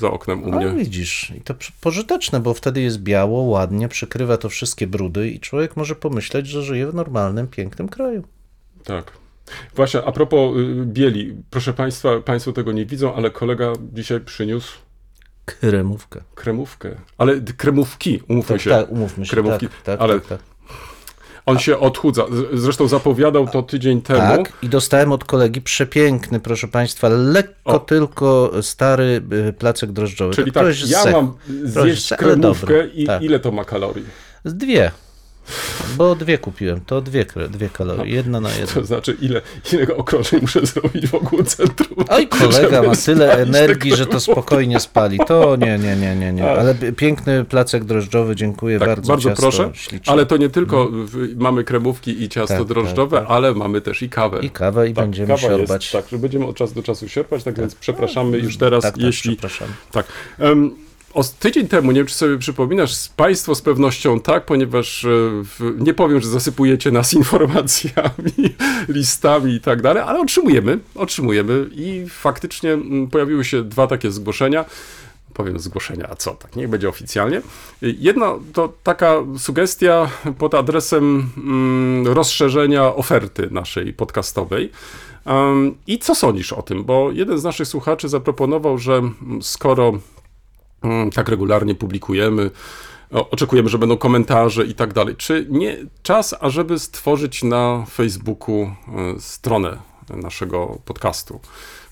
za oknem u A mnie. widzisz, i to pożyteczne, bo wtedy jest biało, ładnie, przykrywa to wszystkie brudy i człowiek może pomyśleć, że żyje w normalnym, pięknym kraju. Tak. Właśnie, a propos y, bieli, proszę Państwa, Państwo tego nie widzą, ale kolega dzisiaj przyniósł Kremówkę. kremówkę. Ale kremówki, umówmy Tak, się. tak, umówmy się. Kremówki, tak, tak, ale tak, tak. On się odchudza. Zresztą zapowiadał to tydzień temu. Tak, i dostałem od kolegi przepiękny, proszę Państwa, lekko O. tylko stary y, placek drożdżowy. Czyli tak, jest ja mam zjeść kremówkę i Tak. ile to ma kalorii? Z Dwie. Bo dwie kupiłem, to dwie, dwie kalorie, jedna na jedną. To znaczy, ile, ile okrążeń muszę zrobić wokół centrum? Oj, kolega ma tyle energii, że to spokojnie spali. To nie, nie, nie, nie, nie. Tak. Ale piękny placek drożdżowy, dziękuję Tak, bardzo. bardzo ciasto proszę. śliczne. Ale to nie tylko w- mamy kremówki i ciasto Tak, drożdżowe, tak, tak. ale mamy też i kawę. I kawę i Tak, będziemy kawa siorbać. Jest, tak, że będziemy od czasu do czasu sierpać, tak więc przepraszamy już teraz, tak, tak, jeśli... przepraszam. Tak. Um, o, tydzień temu, nie wiem czy sobie przypominasz, Państwo z pewnością tak, ponieważ e, nie powiem, że zasypujecie nas informacjami, listami i tak dalej, ale otrzymujemy, otrzymujemy i faktycznie pojawiły się dwa takie zgłoszenia. Powiem zgłoszenia, a co, tak, niech będzie oficjalnie. Jedno to taka sugestia pod adresem mm, rozszerzenia oferty naszej podcastowej. Um, I co sądzisz o tym? Bo jeden z naszych słuchaczy zaproponował, że skoro tak regularnie publikujemy, oczekujemy, że będą komentarze i tak dalej. Czy nie czas, ażeby stworzyć na Facebooku e, stronę naszego podcastu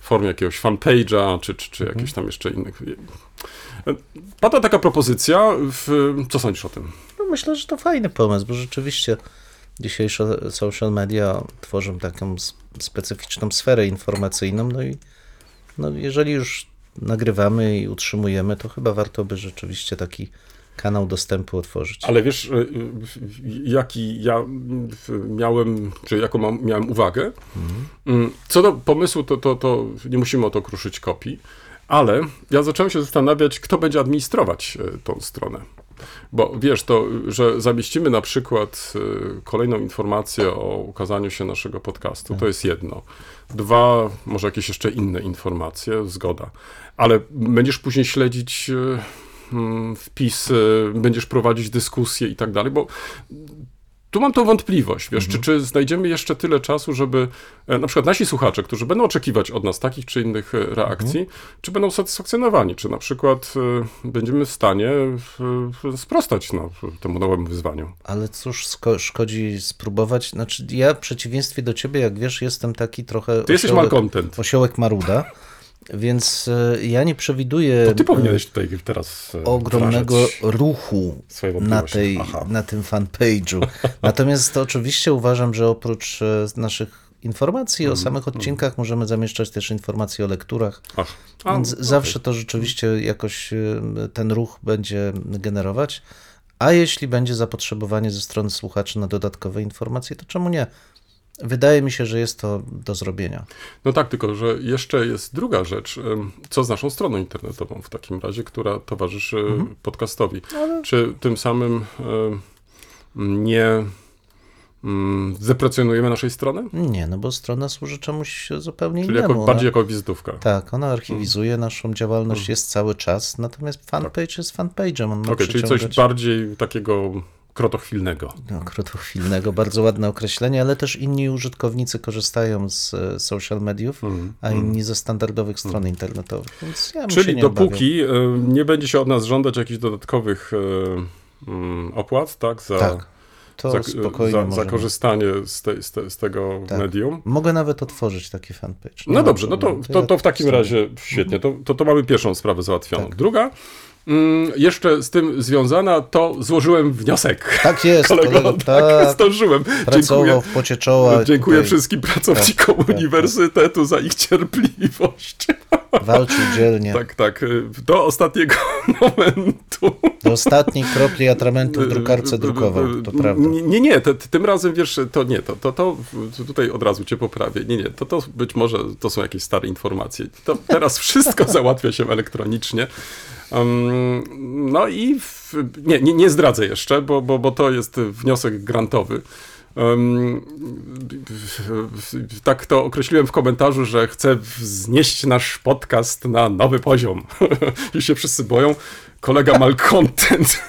w formie jakiegoś fanpage'a, czy, czy, czy jakichś tam jeszcze innych. E, Padła taka propozycja. W, co sądzisz o tym? No myślę, że to fajny pomysł, bo rzeczywiście dzisiejsze social media tworzą taką specyficzną sferę informacyjną, no i no jeżeli już nagrywamy i utrzymujemy, to chyba warto by rzeczywiście taki kanał dostępu otworzyć. Ale wiesz, e, jaki ja miałem, czy jaką mam, miałem uwagę? Mm, Co do pomysłu, to, to, to nie musimy o to kruszyć kopii, ale ja zacząłem się zastanawiać, kto będzie administrować e, tą stronę. Bo wiesz, to, że zamieścimy na przykład e, kolejną informację o ukazaniu się naszego podcastu, to jest jedno. Dwa, może jakieś jeszcze inne informacje, zgoda. Ale będziesz później śledzić e, mm, wpisy, będziesz prowadzić dyskusje i tak dalej, bo tu mam tą wątpliwość, wiesz, czy, czy znajdziemy jeszcze tyle czasu, żeby e, na przykład nasi słuchacze, którzy będą oczekiwać od nas takich czy innych e, reakcji, czy będą satysfakcjonowani, czy na przykład będziemy w stanie sprostać no, temu nowemu wyzwaniu. Ale cóż, szkodzi spróbować. Znaczy, ja w przeciwieństwie do ciebie, jak wiesz, jestem taki trochę. Ty jesteś osiołek- malcontent. Osiołek Maruda, więc e, ja nie przewiduję To ty powinieneś tutaj teraz e, ogromnego ruchu na, tej, Aha. na tym fanpage'u. Natomiast oczywiście uważam, że oprócz e, naszych informacji Mhm, o samych odcinkach możemy zamieszczać też informacje o lekturach. Ach. A, Więc okej. zawsze to rzeczywiście jakoś ten ruch będzie generować. A jeśli będzie zapotrzebowanie ze strony słuchaczy na dodatkowe informacje, to czemu nie? Wydaje mi się, że jest to do zrobienia. No tak, tylko że jeszcze jest druga rzecz. Co z naszą stroną internetową w takim razie, która towarzyszy Mhm. podcastowi? Czy tym samym nie mm, zeprecjonujemy naszej strony? Nie, no bo strona służy czemuś zupełnie Czyli innemu. jako, Ona- bardziej jako wizytówka. Tak, ona archiwizuje naszą działalność, jest cały czas, natomiast fanpage jest fanpage'em. Okej, czyli coś bardziej takiego krotochwilnego. no, krótkochwilnego, bardzo ładne określenie, ale też inni użytkownicy korzystają z e, social mediów, a inni ze standardowych stron internetowych, więc ja Czyli nie dopóki e, nie będzie się od nas żądać jakichś dodatkowych e, mm, opłat, tak? Za, Tak. To za, spokojnie za, za korzystanie z, te, z, te, z tego Tak. medium. Mogę nawet otworzyć taki fanpage. No ma dobrze, no to, to, to w takim razie świetnie, to, to, to mamy pierwszą sprawę załatwioną. Tak. Druga, mm, jeszcze z tym związana, to złożyłem wniosek. Tak jest, Kolego, kolego, tak, tak. zdążyłem. Pracował Dziękuję. w pocie czoła. Dziękuję tutaj wszystkim pracownikom Tak, tak, tak. uniwersytetu za ich cierpliwość. Walczył dzielnie. Tak, tak. Do ostatniego momentu. Do ostatniej kropli atramentu w drukarce drukował, to prawda. Nie, nie, te, tym razem wiesz, to nie, to, to, to tutaj od razu cię poprawię. Nie, nie, to, to być może to są jakieś stare informacje. To teraz wszystko załatwia się elektronicznie. No i w, nie, nie, nie zdradzę jeszcze, bo, bo, bo to jest wniosek grantowy. Tak to określiłem w komentarzu, że chcę wznieść nasz podcast na nowy poziom. I się wszyscy boją. Kolega malcontent.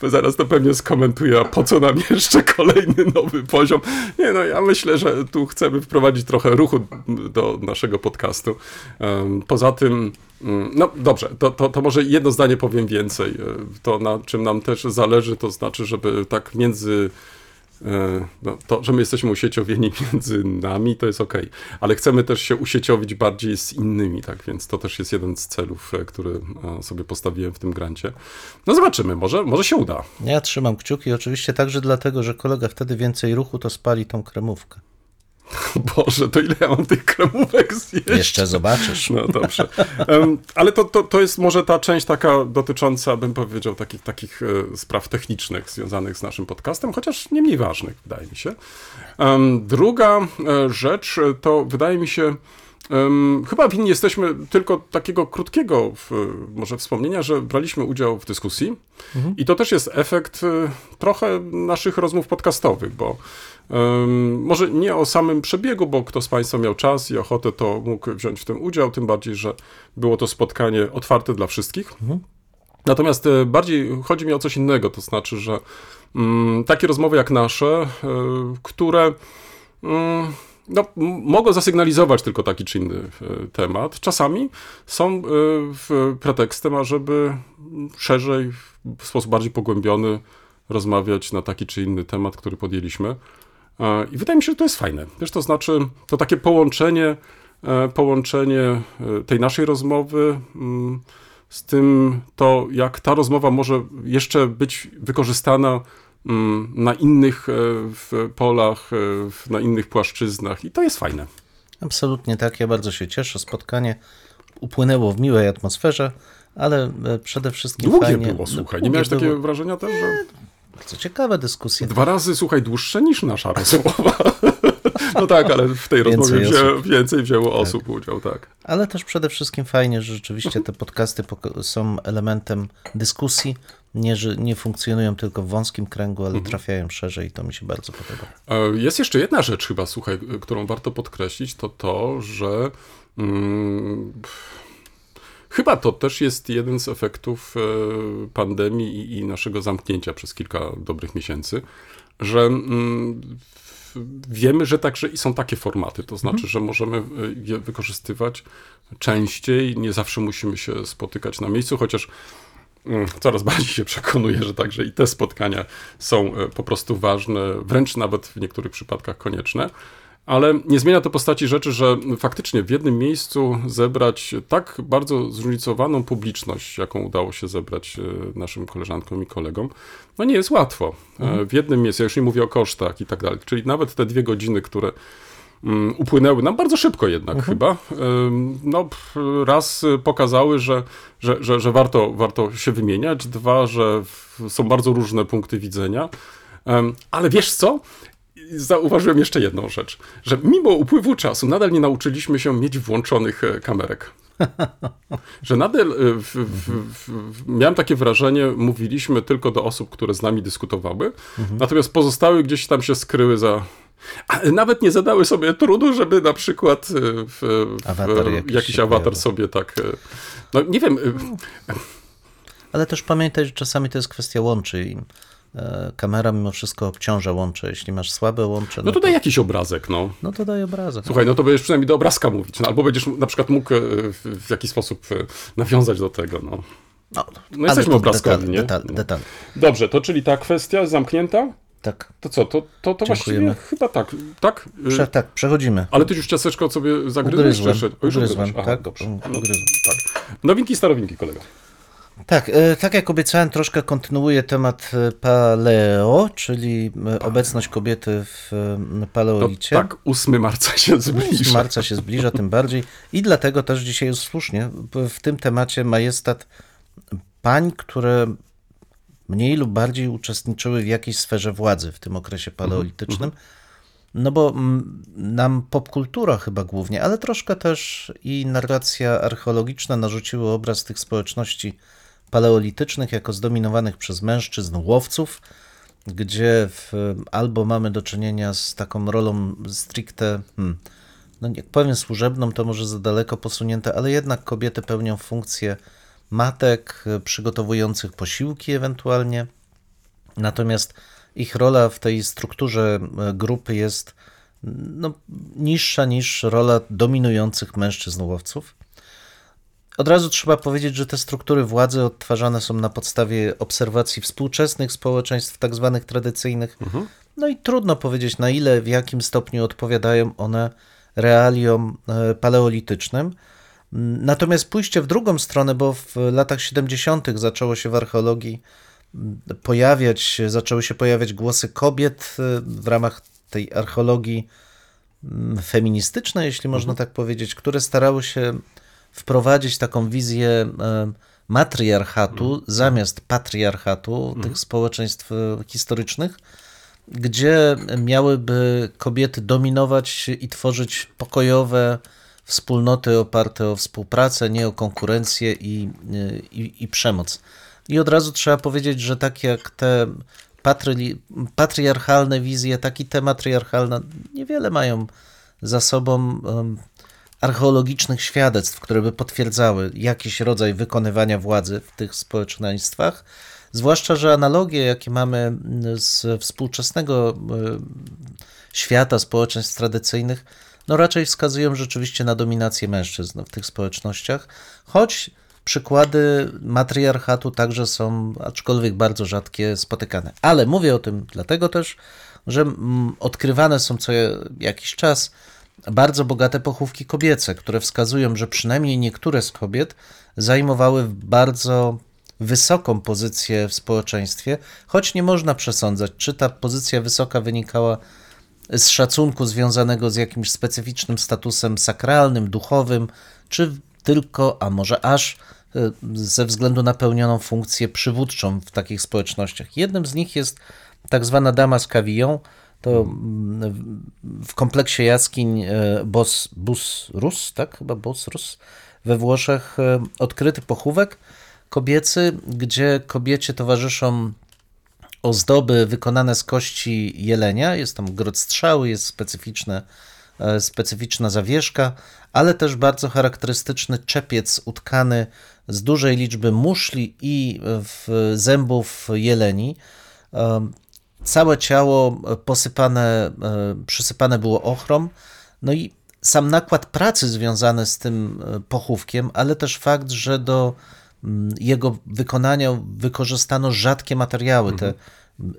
Bo zaraz to pewnie skomentuje, a po co nam jeszcze kolejny nowy poziom? Nie no, ja myślę, że tu chcemy wprowadzić trochę ruchu do naszego podcastu. Poza tym, no dobrze, to, to, to może jedno zdanie powiem więcej. E, To, na czym nam też zależy, to znaczy, żeby tak między E, no, to, że my jesteśmy usieciowieni między nami, to jest okej, ale chcemy też się usieciowić bardziej z innymi, tak więc to też jest jeden z celów, e, który sobie postawiłem w tym grancie. No zobaczymy, może, może się uda. Ja trzymam kciuki, oczywiście także dlatego, że kolega wtedy więcej ruchu, to spali tą kremówkę. Boże, to ile ja mam tych kremówek zjeść? Jeszcze zobaczysz. No dobrze. Ale to, to, to jest może ta część taka dotycząca, bym powiedział, takich, takich e, spraw technicznych związanych z naszym podcastem, chociaż nie mniej ważnych, wydaje mi się. Druga e, rzecz e, to wydaje mi się. chyba winni jesteśmy tylko takiego krótkiego w, może wspomnienia, że braliśmy udział w dyskusji i to też jest efekt trochę naszych rozmów podcastowych, bo Może nie o samym przebiegu, bo kto z Państwa miał czas i ochotę, to mógł wziąć w tym udział, tym bardziej, że było to spotkanie otwarte dla wszystkich. Natomiast e, bardziej chodzi mi o coś innego, to znaczy, że mm, takie rozmowy jak nasze, e, które mm, no, mogą zasygnalizować tylko taki czy inny e, temat, czasami są w pretekstem, ażeby szerzej, w sposób bardziej pogłębiony rozmawiać na taki czy inny temat, który podjęliśmy. E, I wydaje mi się, że to jest fajne. Wiesz, to znaczy, to takie połączenie, e, połączenie e, tej naszej rozmowy mm, z tym, to jak ta rozmowa może jeszcze być wykorzystana mm, na innych polach, na innych płaszczyznach i to jest fajne. Absolutnie tak, ja bardzo się cieszę. Spotkanie upłynęło w miłej atmosferze, ale przede wszystkim Długie fajnie... było, słuchaj. Nie Długie miałeś było. takiego wrażenia też, że Bardzo ciekawe dyskusje. dwa razy, słuchaj, dłuższe niż nasza rozmowa. No tak, ale w tej Więcej rozmowie wzię, więcej wzięło osób udział, tak. Ale też przede wszystkim fajnie, że rzeczywiście te podcasty są elementem dyskusji, nie, że nie funkcjonują tylko w wąskim kręgu, ale trafiają szerzej i to mi się bardzo podoba. E, Jest jeszcze jedna rzecz chyba, słuchaj, którą warto podkreślić, to to, że mm, chyba to też jest jeden z efektów e, pandemii i, naszego zamknięcia przez kilka dobrych miesięcy, że mm, wiemy, że także i są takie formaty, to znaczy, że możemy e, je wykorzystywać częściej, nie zawsze musimy się spotykać na miejscu, chociaż Mm, Coraz bardziej się przekonuję, że także i te spotkania są e, po prostu ważne, wręcz nawet w niektórych przypadkach konieczne. Ale nie zmienia to postaci rzeczy, że faktycznie w jednym miejscu zebrać tak bardzo zróżnicowaną publiczność, jaką udało się zebrać e, naszym koleżankom i kolegom, no nie jest łatwo. E, W jednym miejscu, ja już nie mówię o kosztach i tak dalej, czyli nawet te dwie godziny, które mm, upłynęły nam bardzo szybko jednak chyba. Ym, No, raz pokazały, że, że, że, że warto, warto się wymieniać, dwa, że są bardzo różne punkty widzenia. Ale wiesz co? Zauważyłem jeszcze jedną rzecz, że mimo upływu czasu nadal nie nauczyliśmy się mieć włączonych e, kamerek. Że nadal e, w, w, w, miałem takie wrażenie, mówiliśmy tylko do osób, które z nami dyskutowały, natomiast pozostałe gdzieś tam się skryły za. A nawet nie zadały sobie trudu, żeby na przykład e, Awatar jakiś jakiś awatar sobie tak. e, No nie wiem. e, Ale też pamiętaj, że czasami to jest kwestia łączy e, kamera mimo wszystko obciąża łącze. Jeśli masz słabe łącze, No no, to, jakiś obrazek, no. no to daj obrazek. Słuchaj, no to będziesz przynajmniej do obrazka mówić, no, albo będziesz na przykład mógł e, w, w jakiś sposób e, nawiązać do tego, no. No, No jesteśmy obrazkowi, nie? Detale, No. detale. Dobrze, to czyli ta kwestia zamknięta? Tak, To co, to, to, to właściwie chyba tak, tak? Prze, tak, przechodzimy. Ale ty już ciasteczko sobie zagryzłeś? Ugryzłem, jeszcze- już ugryzłem. Aha, tak, dobrze. No, tak. Nowinki, starowinki, kolega. Tak, e, tak jak obiecałem, troszkę kontynuuję temat e, paleo, czyli e, obecność kobiety w e, No, paleolicie. tak, 8 marca się zbliża. Marca się zbliża tym bardziej i dlatego też dzisiaj jest słusznie w- tym temacie majestat pań, które mniej lub bardziej uczestniczyły w jakiejś sferze władzy w tym okresie paleolitycznym. No bo mm, nam popkultura chyba głównie, ale troszkę też i narracja archeologiczna narzuciły obraz tych społeczności paleolitycznych jako zdominowanych przez mężczyzn łowców, gdzie w, albo mamy do czynienia z taką rolą stricte, hmm, no jak powiem służebną, to może za daleko posunięte, ale jednak kobiety pełnią funkcję matek, przygotowujących posiłki ewentualnie. Natomiast ich rola w tej strukturze e, grupy jest no, niższa niż rola dominujących mężczyzn łowców. Od razu trzeba powiedzieć, że te struktury władzy odtwarzane są na podstawie obserwacji współczesnych społeczeństw, tak zwanych tradycyjnych. No i trudno powiedzieć, na ile, w jakim stopniu odpowiadają one realiom e, paleolitycznym. Natomiast pójście w drugą stronę, bo w latach 70. zaczęło się w archeologii mm, pojawiać, zaczęły się pojawiać głosy kobiet e, w ramach tej archeologii mm, feministycznej, jeśli można tak powiedzieć, które starały się wprowadzić taką wizję e, matriarchatu zamiast patriarchatu tych społeczeństw e, historycznych, gdzie miałyby kobiety dominować i tworzyć pokojowe wspólnoty oparte o współpracę, nie o konkurencję i, i, i przemoc. I od razu trzeba powiedzieć, że tak jak te patry, patriarchalne wizje, tak i te matriarchalne niewiele mają za sobą archeologicznych świadectw, które by potwierdzały jakiś rodzaj wykonywania władzy w tych społeczeństwach. Zwłaszcza, że analogie, jakie mamy z współczesnego e, świata społeczeństw tradycyjnych, no raczej wskazują rzeczywiście na dominację mężczyzn w tych społecznościach, choć przykłady matriarchatu także są, aczkolwiek bardzo rzadkie, spotykane. Ale mówię o tym dlatego też, że mm, odkrywane są co jakiś czas bardzo bogate pochówki kobiece, które wskazują, że przynajmniej niektóre z kobiet zajmowały bardzo wysoką pozycję w społeczeństwie, choć nie można przesądzać, czy ta pozycja wysoka wynikała z szacunku związanego z jakimś specyficznym statusem sakralnym, duchowym, czy tylko, a może aż e, ze względu na pełnioną funkcję przywódczą w takich społecznościach. Jednym z nich jest tak zwana dama z Cavillon, to mm, w- kompleksie jaskiń e, Bos, Bus Rus, tak? Chyba Bos Rus we Włoszech e, odkryty pochówek kobiecy, gdzie kobiecie towarzyszą ozdoby wykonane z kości jelenia. Jest tam grot strzały, jest specyficzne, e, specyficzna zawieszka, ale też bardzo charakterystyczny czepiec utkany z dużej liczby muszli i zębów jeleni. Całe ciało e, posypane, e, przysypane było ochrom. No i sam nakład pracy związany z tym e, pochówkiem, ale też fakt, że do mm, jego wykonania wykorzystano rzadkie materiały. Te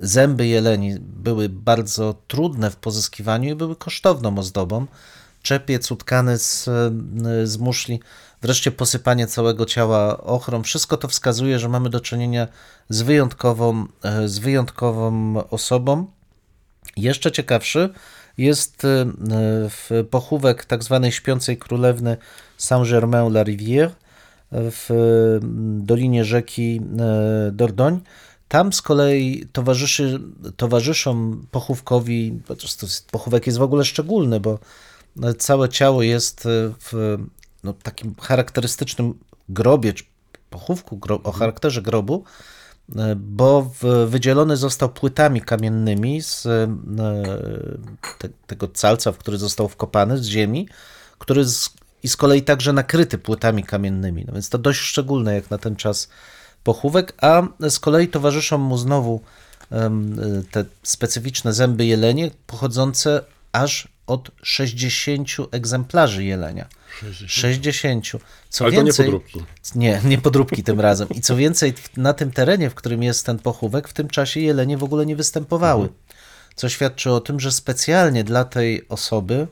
zęby jeleni były bardzo trudne w pozyskiwaniu i były kosztowną ozdobą. Czepiec utkany z, z muszli, wreszcie posypanie całego ciała ochrom. Wszystko to wskazuje, że mamy do czynienia z wyjątkową, e, z wyjątkową osobą. Jeszcze ciekawszy jest e, w pochówek tak zwanej śpiącej królewny Saint-Germain-la-Rivière w mm, dolinie rzeki e, Dordogne. Tam z kolei towarzyszy, towarzyszą pochówkowi, pochówek jest w ogóle szczególny, bo e, całe ciało jest e, w no, takim charakterystycznym grobie, czy pochówku o charakterze grobu, e, bo wydzielony został płytami kamiennymi z e, te, tego calca, w który został wkopany z ziemi, który z, i z kolei także nakryty płytami kamiennymi. No więc to dość szczególne jak na ten czas pochówek, a z kolei towarzyszą mu znowu te specyficzne zęby jelenie pochodzące aż od 60 egzemplarzy jelenia. 60. Co Ale to nie więcej, podróbki. nie, nie podróbki tym razem. I co więcej, na tym terenie, w którym jest ten pochówek, w tym czasie jelenie w ogóle nie występowały. co świadczy o tym, że specjalnie dla tej osoby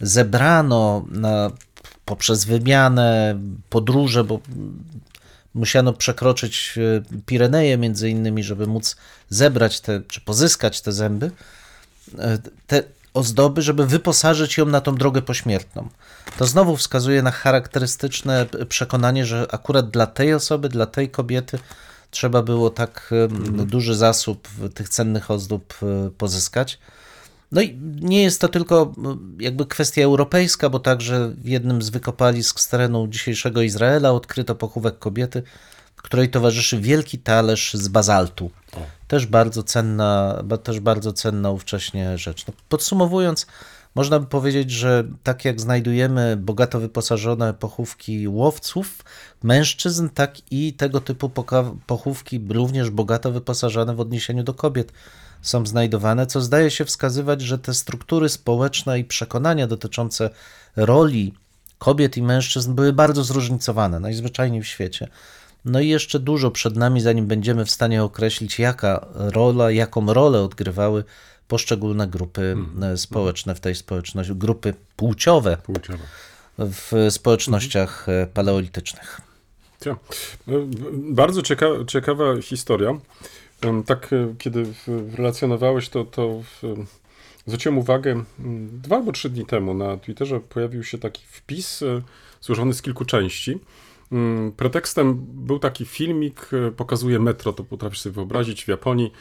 zebrano na, poprzez wymianę, podróże, bo musiano przekroczyć e, Pireneje między innymi, żeby móc zebrać te, czy pozyskać te zęby, e, te ozdoby, żeby wyposażyć ją na tą drogę pośmiertną. To znowu wskazuje na charakterystyczne przekonanie, że akurat dla tej osoby, dla tej kobiety trzeba było tak e, duży zasób tych cennych ozdób e, pozyskać. No i nie jest to tylko jakby kwestia europejska, bo także w jednym z wykopalisk z terenu dzisiejszego Izraela odkryto pochówek kobiety, której towarzyszy wielki talerz z bazaltu. Też bardzo cenna, też bardzo cenna ówcześnie rzecz. No, podsumowując, można by powiedzieć, że tak jak znajdujemy bogato wyposażone pochówki łowców, mężczyzn, tak i tego typu pochówki również bogato wyposażone w odniesieniu do kobiet są znajdowane, co zdaje się wskazywać, że te struktury społeczne i przekonania dotyczące roli kobiet i mężczyzn były bardzo zróżnicowane, najzwyczajniej w świecie. No i jeszcze dużo przed nami, zanim będziemy w stanie określić, jaka rola, jaką rolę odgrywały poszczególne grupy e, społeczne w tej społeczności, grupy płciowe Płciowe. w społecznościach e, paleolitycznych. Ja. No, Bardzo cieka ciekawa historia. Tak, e, kiedy relacjonowałeś to, to zwróciłem uwagę, dwa albo trzy dni temu na Twitterze pojawił się taki wpis e, złożony z kilku części. Mm, Pretekstem był taki filmik, e, pokazuje metro, to potrafisz sobie wyobrazić, w Japonii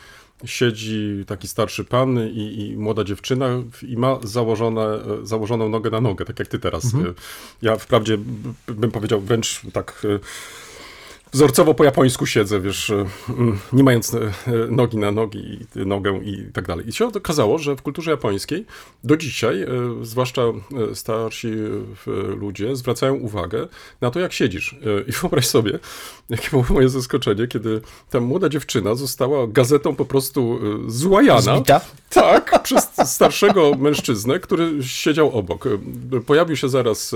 siedzi taki starszy pan i, i młoda dziewczyna i ma założone, e, założoną nogę na nogę, tak jak ty teraz. E, Ja wprawdzie bym powiedział wręcz tak wzorcowo po japońsku siedzę, wiesz, e, mm, nie mając e, e, nogi na nogi, nogę i tak dalej. I się okazało, że w kulturze japońskiej do dzisiaj, zwłaszcza starsi ludzie, zwracają uwagę na to, jak siedzisz. I wyobraź sobie, jakie było moje zaskoczenie, kiedy ta młoda dziewczyna została gazetą po prostu złajana. Zbita? Tak, przez starszego mężczyznę, który siedział obok. Pojawił się zaraz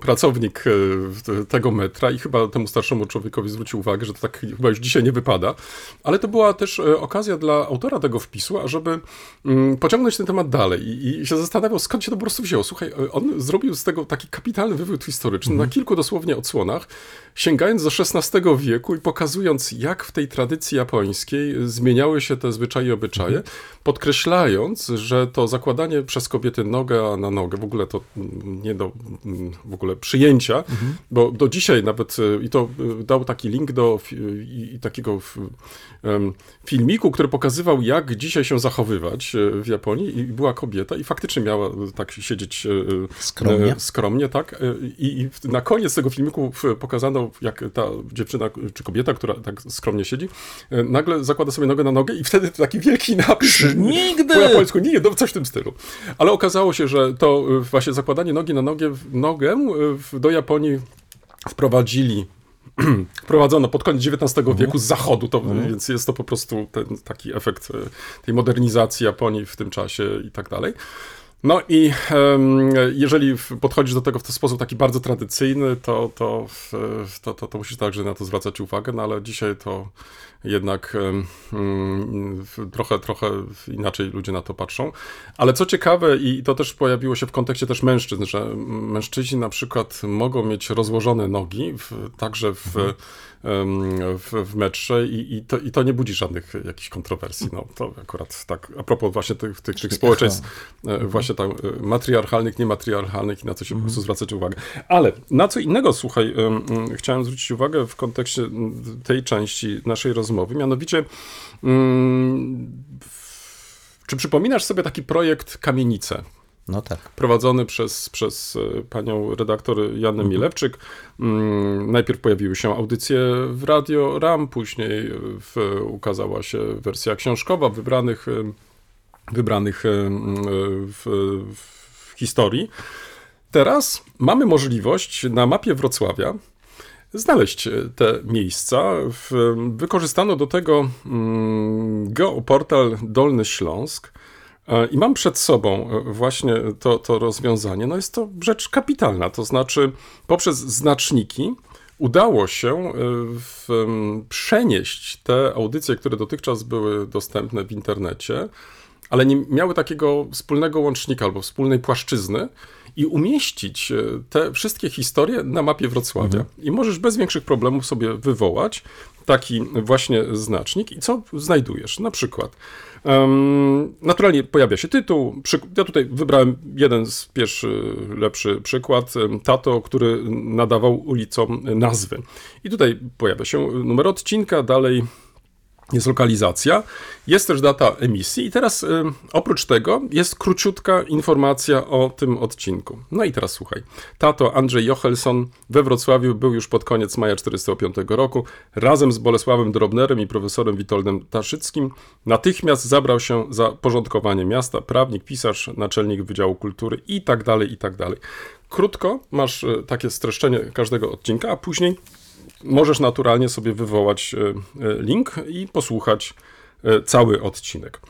pracownik tego metra i chyba temu starszemu człowiekowi zwrócił uwagę, że to tak chyba już dzisiaj nie wypada. Ale to była też e, okazja dla autora tego wpisu, ażeby mm, pociągnąć ten temat dalej i, i się zastanawiał, skąd się to po prostu wzięło. Słuchaj, e, on zrobił z tego taki kapitalny wywód historyczny na kilku dosłownie odsłonach, sięgając do XVI wieku i pokazując, jak w tej tradycji japońskiej zmieniały się te zwyczaje i obyczaje, podkreślając, że to zakładanie przez kobiety nogę na nogę, w ogóle to mm, nie do mm, w ogóle przyjęcia, bo do dzisiaj nawet, i to e, dał taki link do i, i takiego filmiku, który pokazywał, jak dzisiaj się zachowywać e, w Japonii i była kobieta i faktycznie miała e, tak siedzieć e, Skromnie. skromnie, tak. I, I na koniec tego filmiku pokazano, jak ta dziewczyna czy kobieta, która tak skromnie siedzi, nagle zakłada sobie nogę na nogę i wtedy taki wielki napis. Nigdy! Po japońsku, nie, no coś w tym stylu. Ale okazało się, że to właśnie zakładanie nogi na nogę, nogę do Japonii wprowadzili wprowadzono pod koniec XIX wieku z zachodu, to, więc jest to po prostu ten taki efekt e, tej modernizacji Japonii w tym czasie i tak dalej. No i em, jeżeli podchodzisz do tego w ten sposób taki bardzo tradycyjny, to, to, to, to, to musisz także na to zwracać uwagę, no ale dzisiaj to jednak mm, trochę, trochę inaczej ludzie na to patrzą. Ale co ciekawe, i to też pojawiło się w kontekście też mężczyzn, że mężczyźni na przykład mogą mieć rozłożone nogi, w, także w, em, w, w metrze i, i, to, i to nie budzi żadnych jakichś kontrowersji. No, to akurat tak, a propos właśnie tych, tych, tych społeczeństw, e, właśnie tam e, matriarchalnych, niematriarchalnych i na co się po prostu zwracać uwagę. Ale na co innego, słuchaj, em, em, chciałem zwrócić uwagę w kontekście tej części naszej rozmowy, mianowicie mm, czy przypominasz sobie taki projekt Kamienice? No tak. prowadzony przez, przez e, panią redaktor Janę Milewczyk. Mm, Najpierw pojawiły się audycje w Radio RAM, później w, ukazała się wersja książkowa wybranych, e, wybranych e, w, w historii. Teraz mamy możliwość na mapie Wrocławia znaleźć te miejsca. Wykorzystano do tego mm, geoportal Dolny Śląsk. E, I mam przed sobą e, właśnie to, to rozwiązanie. No jest to rzecz kapitalna, to znaczy poprzez znaczniki udało się y, w, przenieść te audycje, które dotychczas były dostępne w internecie, ale nie miały takiego wspólnego łącznika albo wspólnej płaszczyzny i umieścić y, te wszystkie historie na mapie Wrocławia. I możesz bez większych problemów sobie wywołać taki właśnie znacznik i co znajdujesz? Na przykład em, naturalnie pojawia się tytuł. Ja tutaj wybrałem jeden z pierwszy, lepszy przykład. Tato, który nadawał ulicom nazwy. I tutaj pojawia się numer odcinka, dalej jest lokalizacja, jest też data emisji i teraz y, oprócz tego jest króciutka informacja o tym odcinku. No i teraz słuchaj. Tato Andrzej Jochelson we Wrocławiu był już pod koniec maja 1945 roku. Razem z Bolesławem Drobnerem i profesorem Witoldem Taszyckim natychmiast zabrał się za porządkowanie miasta, prawnik, pisarz, naczelnik Wydziału Kultury i tak dalej, i tak dalej. Krótko masz y, takie streszczenie każdego odcinka, a później możesz naturalnie sobie wywołać e, e, link i posłuchać e, cały odcinek.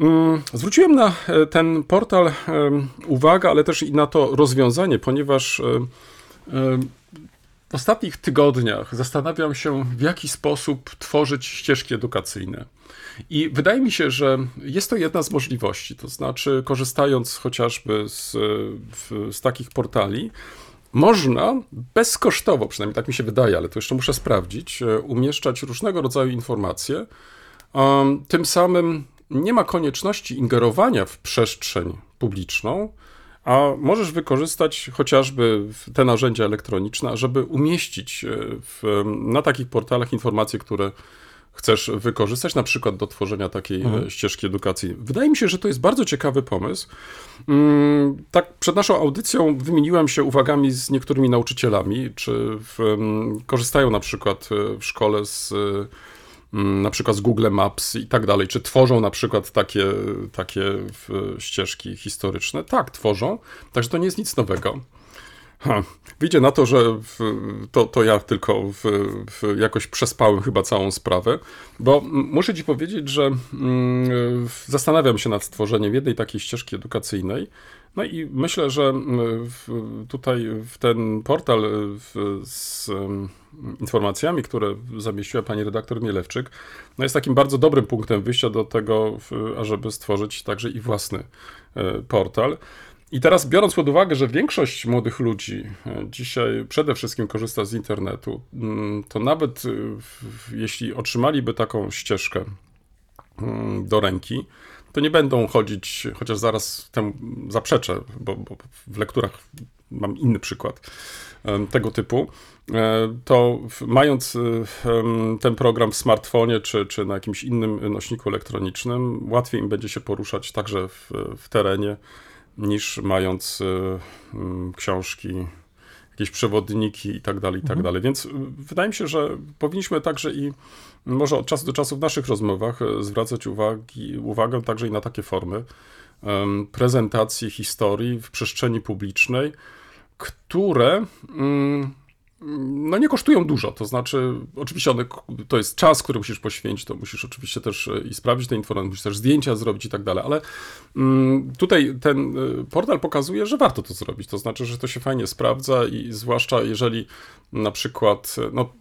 Mm, Zwróciłem na ten portal uwagę, ale też i na to rozwiązanie, ponieważ w ostatnich tygodniach zastanawiam się, w jaki sposób tworzyć ścieżki edukacyjne. I wydaje mi się, że jest to jedna z możliwości, to znaczy korzystając chociażby z, z takich portali, można bezkosztowo, przynajmniej tak mi się wydaje, ale to jeszcze muszę sprawdzić, e, umieszczać różnego rodzaju informacje. Tym samym nie ma konieczności ingerowania w przestrzeń publiczną, a możesz wykorzystać chociażby te narzędzia elektroniczne, żeby umieścić e, w, na takich portalach informacje, które chcesz wykorzystać, na przykład do tworzenia takiej e, ścieżki edukacyjnej. Wydaje mi się, że to jest bardzo ciekawy pomysł. Mm, Tak, przed naszą audycją wymieniłem się uwagami z niektórymi nauczycielami, czy w, korzystają na przykład e, w szkole z e, mm, na przykład z Google Maps i tak dalej, czy tworzą na przykład takie, takie ścieżki historyczne. Tak, tworzą, także to nie jest nic nowego. Ha, wyjdzie na to, że w, to, to ja tylko w, w jakoś przespałem chyba całą sprawę, bo muszę ci powiedzieć, że mm, zastanawiam się nad stworzeniem jednej takiej ścieżki edukacyjnej. No i myślę, że w, tutaj w ten portal w, z informacjami, które zamieściła pani redaktor Mielewczyk, no jest takim bardzo dobrym punktem wyjścia do tego, ażeby stworzyć także i własny e, portal. I teraz biorąc pod uwagę, że większość młodych ludzi e, dzisiaj przede wszystkim korzysta z internetu, mm, to nawet e, jeśli otrzymaliby taką ścieżkę mm, do ręki, to nie będą chodzić, chociaż zaraz temu zaprzeczę, bo, bo w lekturach mam inny przykład tego typu, e, to mając ten program w smartfonie czy, czy na jakimś innym nośniku elektronicznym, łatwiej im będzie się poruszać także w, w terenie, niż mając e, mm, książki, jakieś przewodniki i tak dalej, i tak dalej. Więc y, wydaje mi się, że powinniśmy także i może od czasu do czasu w naszych rozmowach e, zwracać uwagi, uwagę także i na takie formy prezentacji historii w przestrzeni publicznej, które mm, no nie kosztują dużo, to znaczy oczywiście one, to jest czas, który musisz poświęcić, to musisz oczywiście też e, i sprawdzić te informacje, musisz też zdjęcia zrobić i tak dalej, ale mm, tutaj ten e, portal pokazuje, że warto to zrobić, to znaczy, że to się fajnie sprawdza i zwłaszcza jeżeli na przykład, e, no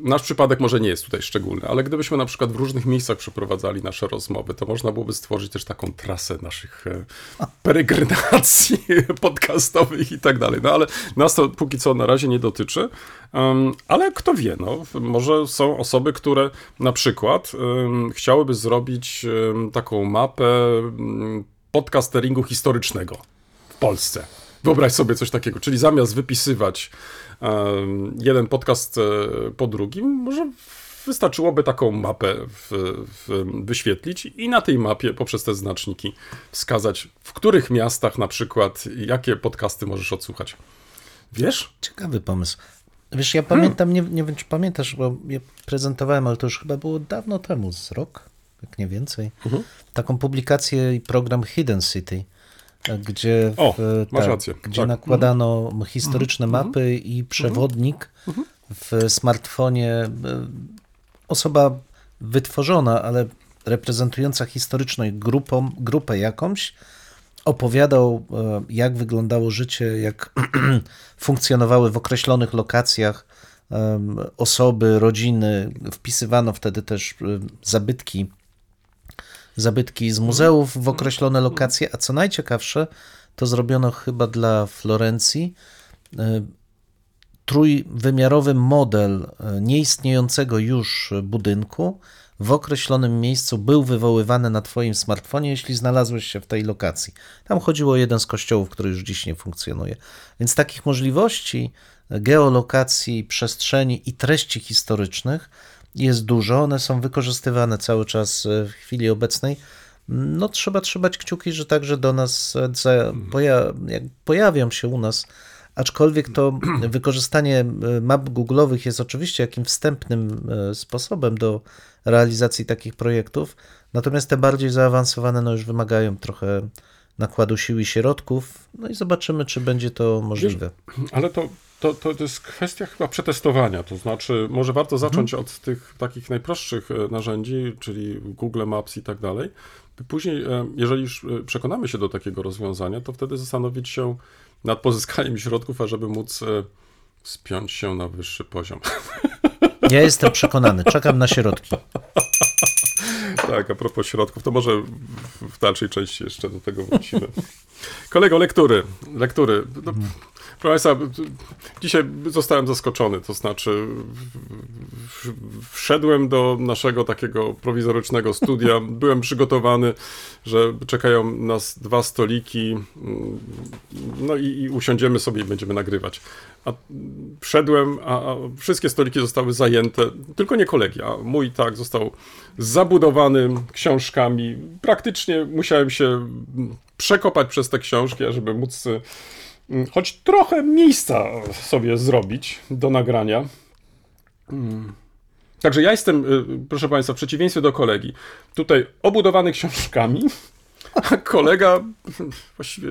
Nasz przypadek może nie jest tutaj szczególny, ale gdybyśmy na przykład w różnych miejscach przeprowadzali nasze rozmowy, to można byłoby stworzyć też taką trasę naszych e, peregrinacji podcastowych i tak dalej. No ale nas to póki co na razie nie dotyczy. Um, ale kto wie, no, może są osoby, które na przykład um, chciałyby zrobić um, taką mapę um, podcasteringu historycznego w Polsce. Wyobraź sobie coś takiego, czyli zamiast wypisywać jeden podcast e, po drugim, może wystarczyłoby taką mapę w, w, wyświetlić i na tej mapie poprzez te znaczniki wskazać, w których miastach na przykład, jakie podcasty możesz odsłuchać. Wiesz? Ciekawy pomysł. Wiesz, ja pamiętam, nie, nie wiem czy pamiętasz, bo ja prezentowałem, ale to już chyba było dawno temu, z rok, jak nie więcej, Mhm. taką publikację i program Hidden City, gdzie, w, O, masz rację, gdzie tak. nakładano historyczne mapy i przewodnik w smartfonie. e, Osoba wytworzona, ale reprezentująca historyczną grupą, grupę jakąś, opowiadał, e, jak wyglądało życie, jak funkcjonowały w określonych lokacjach em, osoby, rodziny. Wpisywano wtedy też e, zabytki, zabytki z muzeów w określone lokacje, a co najciekawsze, to zrobiono chyba dla Florencji e, trójwymiarowy model e, nieistniejącego już budynku w określonym miejscu był wywoływany na Twoim smartfonie, jeśli znalazłeś się w tej lokacji. Tam chodziło o jeden z kościołów, który już dziś nie funkcjonuje. Więc takich możliwości e, geolokacji, przestrzeni i treści historycznych jest dużo. One są wykorzystywane cały czas e, w chwili obecnej. No, trzeba trzymać kciuki, że także do nas poja- pojawią się u nas Aczkolwiek to wykorzystanie e, map googlowych jest oczywiście jakim wstępnym e, sposobem do realizacji takich projektów, natomiast te bardziej zaawansowane no już wymagają trochę nakładu sił i środków, no i zobaczymy, czy będzie to możliwe. Ale to, to, to jest kwestia chyba przetestowania, to znaczy może warto zacząć od tych takich najprostszych e, narzędzi, czyli Google Maps i tak dalej. Później, e, jeżeli już e, przekonamy się do takiego rozwiązania, to wtedy zastanowić się nad pozyskaniem środków, ażeby móc spiąć się na wyższy poziom. Ja jestem przekonany, czekam na środki. Tak, a propos środków, to może w- dalszej części jeszcze do tego wrócimy. Kolego, lektury. Lektury. No, proszę Państwa, dzisiaj zostałem zaskoczony, to znaczy wszedłem do naszego takiego prowizorycznego studia, byłem przygotowany, że czekają nas dwa stoliki, mm, no i, i usiądziemy sobie i będziemy nagrywać. A wszedłem, a, a wszystkie stoliki zostały zajęte, tylko nie kolegi, a mój tak został zabudowany książkami. Praktycznie musiałem się mm, przekopać przez te książki, ażeby móc y, choć trochę miejsca sobie zrobić do nagrania. Mm. Także ja jestem, y, proszę Państwa, w przeciwieństwie do kolegi, tutaj obudowany książkami, a kolega właściwie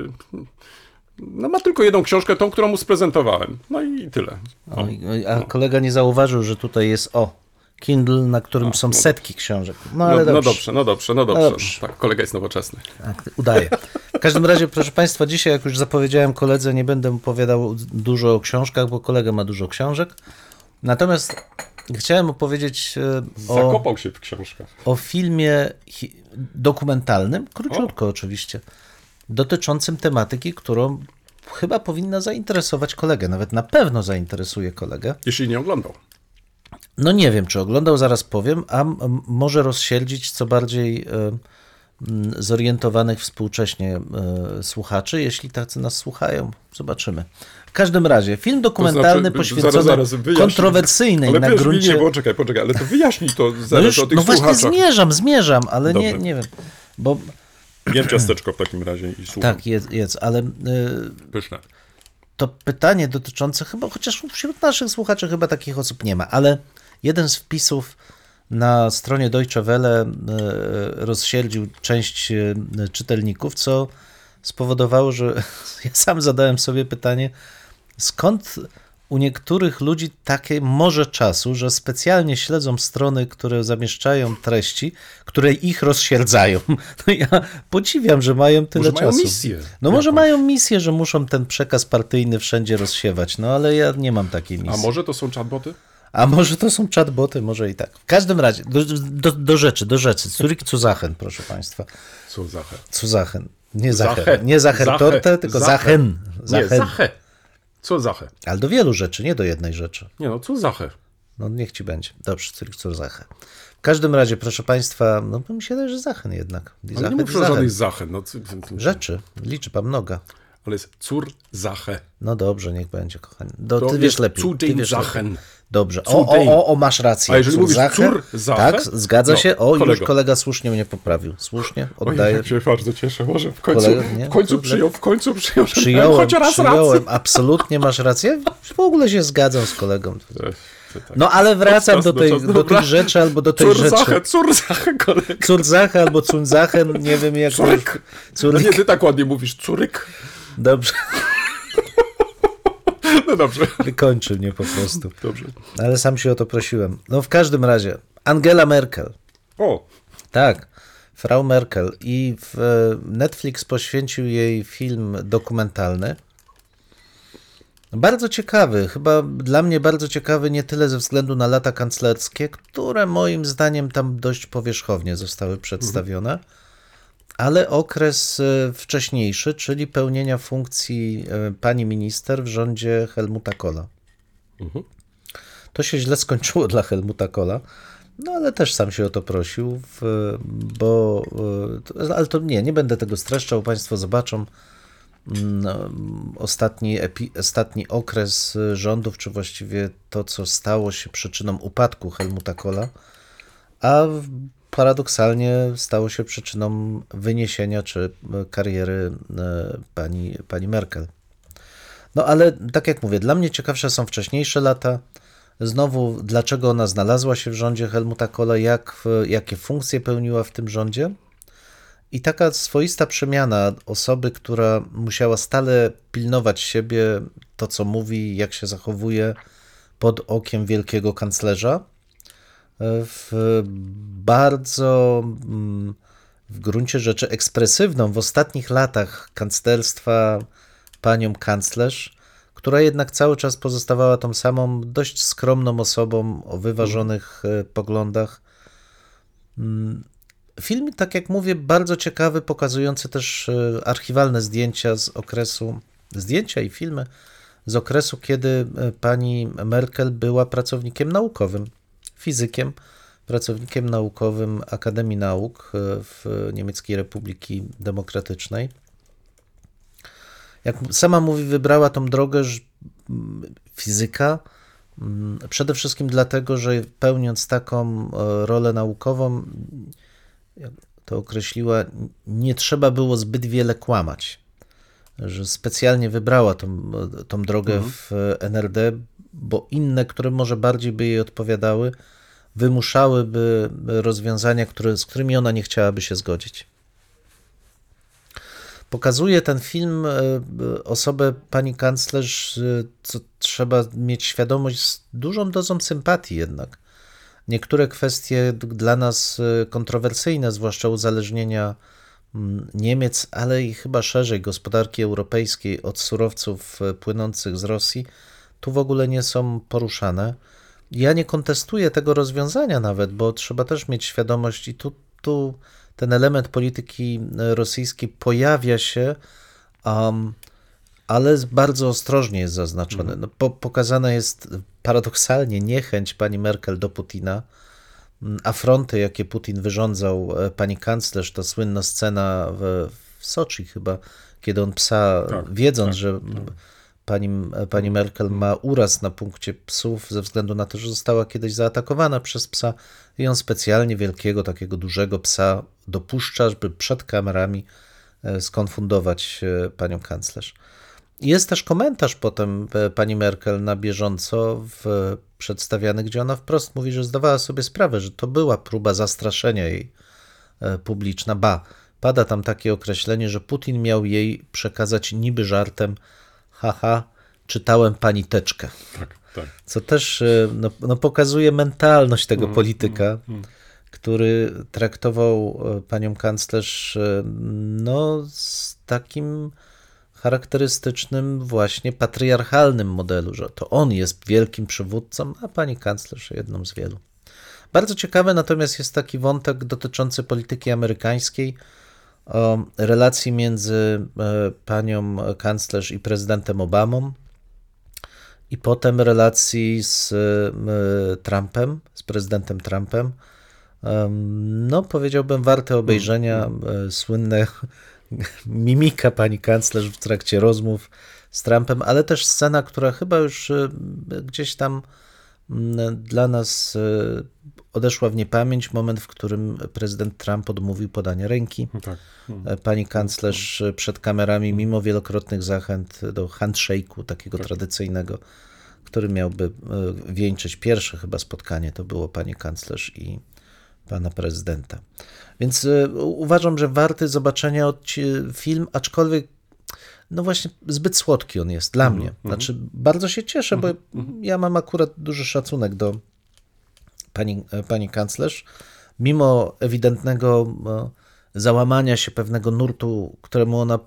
no, ma tylko jedną książkę, tą, którą mu sprezentowałem. No i tyle. O. Oj, oj, A kolega nie zauważył, że tutaj jest o, Kindle, na którym są setki książek. No No, ale no dobrze. dobrze, no dobrze, no dobrze. dobrze. Tak, kolega jest nowoczesny. Tak, udaje. W każdym razie, proszę Państwa, dzisiaj, jak już zapowiedziałem koledze, nie będę opowiadał dużo o książkach, bo kolega ma dużo książek. Natomiast chciałem opowiedzieć e, o, Zakopał się w książkach. o filmie dokumentalnym, króciutko oczywiście, dotyczącym tematyki, którą chyba powinna zainteresować kolegę, nawet na pewno zainteresuje kolegę. Jeśli nie oglądał. No nie wiem, czy oglądał, zaraz powiem, a może rozsierdzić co bardziej e, zorientowanych współcześnie e, słuchaczy, jeśli tacy nas słuchają. Zobaczymy. W każdym razie, film dokumentalny znaczy, poświęcony zaraz, zaraz, kontrowersyjnej Ale na wiesz, gruncie... nie, poczekaj, poczekaj, ale to wyjaśnij to no, zaraz już, o tych no właśnie słuchaczach. zmierzam, zmierzam, ale nie, Dobrze. nie wiem, bo Jem ciasteczko w takim razie i słucham. tak, jest, jest ale y, Pyszne. to pytanie dotyczące chyba, chociaż wśród naszych słuchaczy chyba takich osób nie ma, ale jeden z wpisów na stronie Deutsche Welle e, rozsierdził część e, czytelników, co spowodowało, że ja sam zadałem sobie pytanie, skąd u niektórych ludzi takie może czasu, że specjalnie śledzą strony, które zamieszczają treści, które ich rozsierdzają. No ja podziwiam, że mają tyle Może mają czasu. misję No może jakąś. mają misję, że muszą ten przekaz partyjny wszędzie rozsiewać, no ale ja nie mam takiej misji. A może to są chatboty? A może to są chatboty, może i tak. W każdym razie, do, do, do rzeczy, do rzeczy. Zurich Zuzachen, proszę Państwa. Co Zache? Zuzachen. Nie Zache. Zacher, nie Zacher Zache. Torte, tylko Zache. Zachen. Nie, Zachen. Zache. Co Zache? Ale do wielu rzeczy, nie do jednej rzeczy. Nie no, co Zache? No niech ci będzie. Dobrze, Zurich Zuzachen. W każdym razie, proszę Państwa, no mi się wydaje, że Zachen jednak. Ale nie muszę żadnych Zache. No, Rzeczy, liczba mnoga. ale jest Zur Zache. No dobrze, niech będzie, kochani. Do, To ty wiesz lepiej. Ty wiesz lepiej. Dobrze. O, o, o, o, masz rację. A jeżeli mówisz Zache? zur Sache? Tak, zgadza No, się. O, już kolego. kolega słusznie mnie poprawił. Słusznie, oddaję. jak się bardzo cieszę. Może w końcu, Kolega, nie? w końcu przyjął, w końcu przyjął, Przyjąłem, choć raz przyjąłem, rację. absolutnie masz rację. W ogóle się zgadzam z kolegą. Tak. No ale wracam do, tej, do tych rzeczy albo do tej rzeczy. Zache, Zur Zache, kolega. Curzache albo Cunzachen, nie wiem jak... Curyk. No Curyk. nie, ty tak ładnie mówisz, curyk. Dobrze, No dobrze, wykończy mnie po prostu. dobrze. Ale sam się o to prosiłem. No w każdym razie, Angela Merkel. O, Tak. Frau Merkel i w, Netflix poświęcił jej film dokumentalny. Bardzo ciekawy, chyba dla mnie bardzo ciekawy nie tyle ze względu na lata kanclerskie, które moim zdaniem tam dość powierzchownie zostały przedstawione, ale okres e, wcześniejszy, czyli pełnienia funkcji e, pani minister w rządzie Helmuta Kohla. To się źle skończyło dla Helmuta Kohla, no ale też sam się o to prosił, bo, e, ale to nie, nie będę tego streszczał, Państwo zobaczą no, ostatni, epi, ostatni okres rządów, czy właściwie to, co stało się przyczyną upadku Helmuta Kohla, a paradoksalnie stało się przyczyną wyniesienia czy kariery e, pani, pani Merkel. No ale tak jak mówię, dla mnie ciekawsze są wcześniejsze lata. Znowu, dlaczego ona znalazła się w rządzie Helmuta Kohla, jak, jakie funkcje pełniła w tym rządzie. I taka swoista przemiana osoby, która musiała stale pilnować siebie, to co mówi, jak się zachowuje pod okiem wielkiego kanclerza, w bardzo mm, w gruncie rzeczy ekspresywną w ostatnich latach kanclerstwa panią kanclerz, która jednak cały czas pozostawała tą samą dość skromną osobą o wyważonych e, poglądach. Mm, Film, tak jak mówię, bardzo ciekawy, pokazujący też e, archiwalne zdjęcia z okresu, zdjęcia i filmy z okresu, kiedy e, pani Merkel była pracownikiem naukowym, fizykiem, pracownikiem naukowym Akademii Nauk e, w Niemieckiej Republiki Demokratycznej. Jak sama mówi, wybrała tą drogę że fizyka, przede wszystkim dlatego, że pełniąc taką rolę naukową, jak to określiła, nie trzeba było zbyt wiele kłamać. Że specjalnie wybrała tą, tą drogę mhm. w NRD, bo inne, które może bardziej by jej odpowiadały, wymuszałyby rozwiązania, które, z którymi ona nie chciałaby się zgodzić. Pokazuje ten film osobę pani kanclerz, co trzeba mieć świadomość, z dużą dozą sympatii jednak niektóre kwestie dla nas e, kontrowersyjne, zwłaszcza uzależnienia Niemiec, ale i chyba szerzej gospodarki europejskiej od surowców e, płynących z Rosji, tu w ogóle nie są poruszane. Ja nie kontestuję tego rozwiązania nawet, bo trzeba też mieć świadomość, i tu, tu ten element polityki e, rosyjskiej pojawia się, um, ale bardzo ostrożnie jest zaznaczony. No, po, pokazana jest paradoksalnie niechęć pani Merkel do Putina, afronty, jakie Putin wyrządzał e, pani kanclerz, to słynna scena w, w Soczi chyba, kiedy on psa, tak, wiedząc, tak, że tak. Pani, e, pani Merkel ma uraz na punkcie psów ze względu na to, że została kiedyś zaatakowana przez psa i on specjalnie wielkiego, takiego dużego psa dopuszcza, żeby przed kamerami e, skonfundować panią kanclerz. Jest też komentarz potem e, pani Merkel na bieżąco w, przedstawiany, gdzie ona wprost mówi, że zdawała sobie sprawę, że to była próba zastraszenia jej e, publiczna. Ba, pada tam takie określenie, że Putin miał jej przekazać niby żartem, haha, czytałem pani teczkę. Tak, tak. Co też e, no, no pokazuje mentalność tego mm, polityka, mm, mm. który traktował panią kanclerz no, z takim charakterystycznym właśnie patriarchalnym modelu, że to on jest wielkim przywódcą, a pani kanclerz jedną z wielu. Bardzo ciekawy natomiast jest taki wątek dotyczący polityki amerykańskiej, o relacji między e, panią kanclerz i prezydentem Obamą, i potem relacji z e, Trumpem, z prezydentem Trumpem. No, powiedziałbym, warte obejrzenia. Mm. E, słynne mimika pani kanclerz w trakcie rozmów z Trumpem, ale też scena, która chyba już gdzieś tam mm, dla nas e, odeszła w niepamięć, moment, w którym prezydent Trump odmówił podania ręki. No tak. E, pani kanclerz przed kamerami, mimo wielokrotnych zachęt do handshake'u, takiego tak. tradycyjnego, który miałby wieńczyć pierwsze chyba spotkanie, to było pani kanclerz i pana prezydenta. Więc uważam, że warty zobaczenia film, aczkolwiek no właśnie zbyt słodki on jest dla mm -hmm. mnie. Znaczy bardzo się cieszę, bo mhm, mhm. ja mam akurat duży szacunek do pani, pani kanclerz, mimo ewidentnego załamania się pewnego nurtu, któremu ona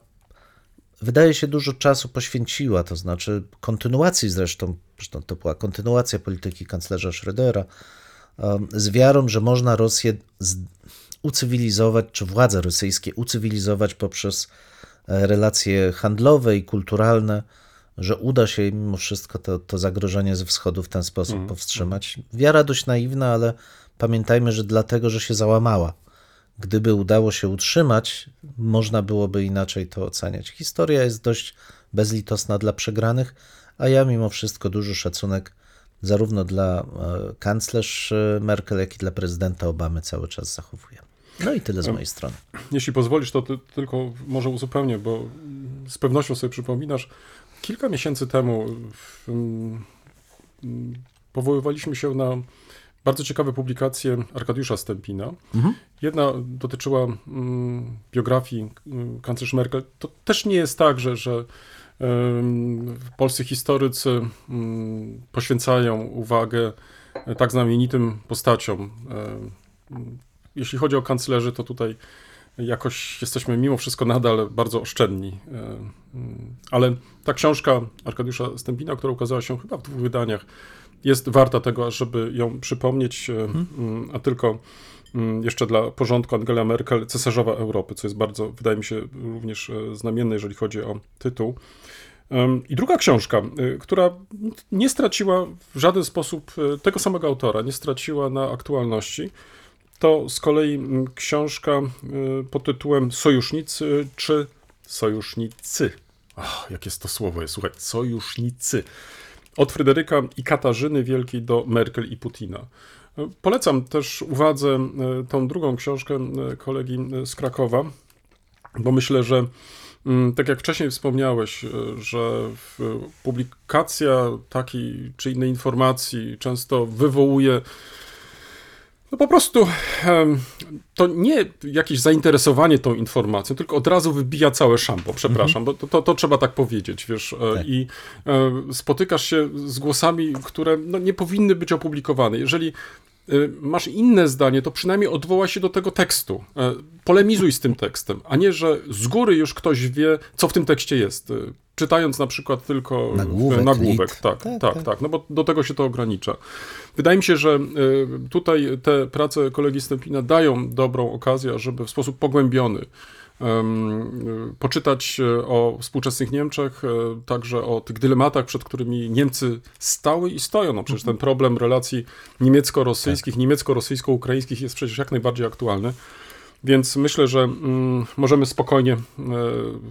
wydaje się dużo czasu poświęciła, to znaczy kontynuacji zresztą, zresztą to była kontynuacja polityki kanclerza Schrödera, z wiarą, że można Rosję ucywilizować, czy władze rosyjskie ucywilizować poprzez e, relacje handlowe i kulturalne, że uda się im mimo wszystko to, to zagrożenie ze wschodu w ten sposób powstrzymać. Wiara dość naiwna, ale pamiętajmy, że dlatego, że się załamała. Gdyby udało się utrzymać, można byłoby inaczej to oceniać. Historia jest dość bezlitosna dla przegranych, a ja mimo wszystko duży szacunek zarówno dla e, kanclerz e, Merkel, jak i dla prezydenta Obamy cały czas zachowuję. No i tyle z mojej strony. Jeśli pozwolisz, to ty, tylko może uzupełnię, bo z pewnością sobie przypominasz, kilka miesięcy temu mm, mm, powoływaliśmy się na bardzo ciekawe publikacje Arkadiusza Stępina. Jedna dotyczyła mm, biografii kanclerz Merkel. To też nie jest tak, że, że polscy historycy poświęcają uwagę e, tak znamienitym postaciom. Jeśli chodzi o kanclerzy, to tutaj jakoś jesteśmy mimo wszystko nadal bardzo oszczędni. E, mm, Ale ta książka Arkadiusza Stępina, która ukazała się chyba w dwóch wydaniach, jest warta tego, żeby ją przypomnieć, e, mm, a tylko mm, jeszcze dla porządku Angela Merkel, cesarzowa Europy, co jest bardzo, wydaje mi się, również e, znamienne, jeżeli chodzi o tytuł. I druga książka, która nie straciła w żaden sposób tego samego autora, nie straciła na aktualności, to z kolei mm, książka y, pod tytułem Sojusznicy czy Sojusznicy. Ach, jak jest to słowo, jest, słuchaj, Sojusznicy. Od Fryderyka i Katarzyny Wielkiej do Merkel i Putina. Y, Polecam też uwadze y, tą drugą książkę kolegi z Krakowa, bo myślę, że mm, tak jak wcześniej wspomniałeś, że publikacja takiej czy innej informacji często wywołuje no po prostu to nie jakieś zainteresowanie tą informacją, tylko od razu wybija całe szambo, przepraszam, bo to, to, trzeba tak powiedzieć, wiesz, e, Tak. i e, spotykasz się z głosami, które no, nie powinny być opublikowane. Jeżeli e, masz inne zdanie, to przynajmniej odwołaj się do tego tekstu, polemizuj z tym tekstem, a nie, że z góry już ktoś wie, co w tym tekście jest, czytając na przykład tylko Nagłówek, nagłówek tak, Tak, tak, tak. tak, no bo do tego się to ogranicza. Wydaje mi się, że y, tutaj te prace kolegi Stępina dają dobrą okazję, żeby w sposób pogłębiony y, poczytać y, o współczesnych Niemczech, także o tych dylematach, przed którymi Niemcy stały i stoją. No przecież ten problem relacji niemiecko-rosyjskich, niemiecko-rosyjsko-ukraińskich jest przecież jak najbardziej aktualny. Więc myślę, że mm, możemy spokojnie e,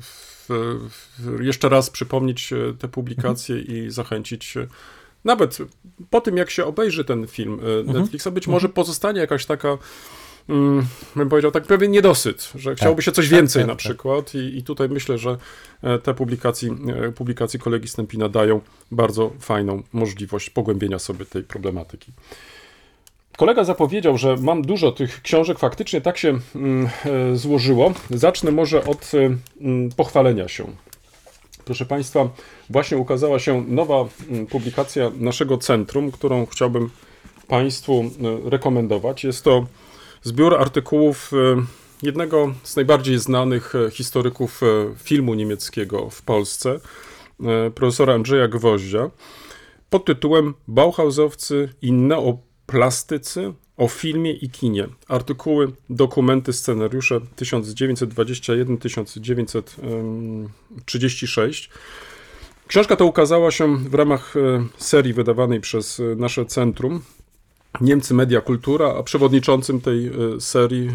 w, w, jeszcze raz przypomnieć e, te publikacje i zachęcić e, nawet po tym, jak się obejrzy ten film e, Netflixa, być może pozostanie jakaś taka, mm, bym powiedział, tak pewien niedosyt, że chciałoby się coś tak, więcej tak, na tak. przykład. I, i tutaj myślę, że te publikacji, publikacje kolegi Stępina dają bardzo fajną możliwość pogłębienia sobie tej problematyki. Kolega zapowiedział, że mam dużo tych książek, faktycznie tak się mm, e, złożyło. Zacznę może od e, mm, pochwalenia się. Proszę Państwa, właśnie ukazała się nowa mm, publikacja naszego centrum, którą chciałbym Państwu e, rekomendować. Jest to zbiór artykułów e, jednego z najbardziej znanych e, historyków e, filmu niemieckiego w Polsce, profesora Andrzeja Gwoździa, pod tytułem Bauhausowcy i neoplastycy o filmie i kinie. Artykuły, dokumenty, scenariusze 1921-1936. Książka ta ukazała się w ramach e, serii wydawanej przez e, nasze centrum Niemcy Media Kultura, a przewodniczącym tej e, serii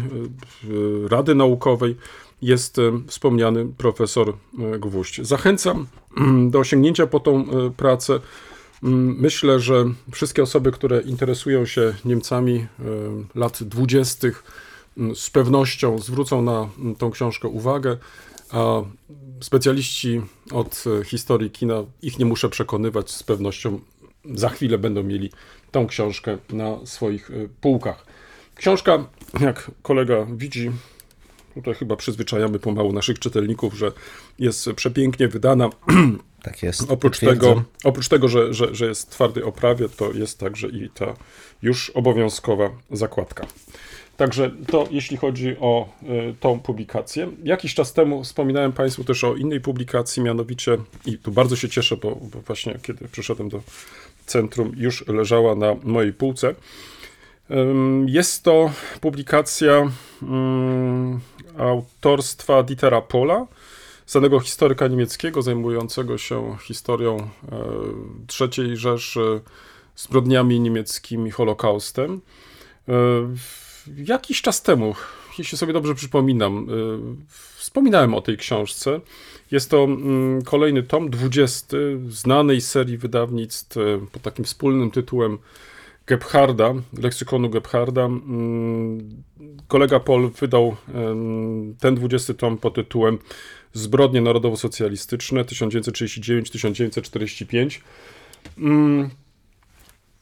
Rady Naukowej jest wspomniany profesor Gwóźdź. Zachęcam do sięgnięcia po tą pracę. Mm, Myślę, że wszystkie osoby, które interesują się Niemcami e, lat dwudziestych, mm, z pewnością zwrócą na mm, tą książkę uwagę, a specjaliści od e, historii kina, ich nie muszę przekonywać, z pewnością za chwilę będą mieli tą książkę na swoich e, półkach. Książka, jak kolega widzi, tutaj chyba przyzwyczajamy pomału naszych czytelników, że jest przepięknie wydana. Tak jest. Oprócz potwierdzam. tego, oprócz tego że, że, że jest w twardej oprawie, to jest także i ta już obowiązkowa zakładka. Także to jeśli chodzi o y, tą publikację. Jakiś czas temu wspominałem Państwu też o innej publikacji, mianowicie, i tu bardzo się cieszę, bo, bo właśnie kiedy przyszedłem do centrum, już leżała na mojej półce. Jest to publikacja mm, autorstwa Dietera Pola, znanego historyka niemieckiego zajmującego się historią e, III Rzeszy, zbrodniami niemieckimi, Holokaustem. E, Jakiś czas temu, jeśli sobie dobrze przypominam, e, wspominałem o tej książce. Jest to mm, kolejny tom, 20 znanej serii wydawnictw pod takim wspólnym tytułem Gebharda, leksykonu Gebharda. Mm, Kolega Paul wydał ten 20 tom pod tytułem Zbrodnie narodowo-socjalistyczne 1939-1945. Mm,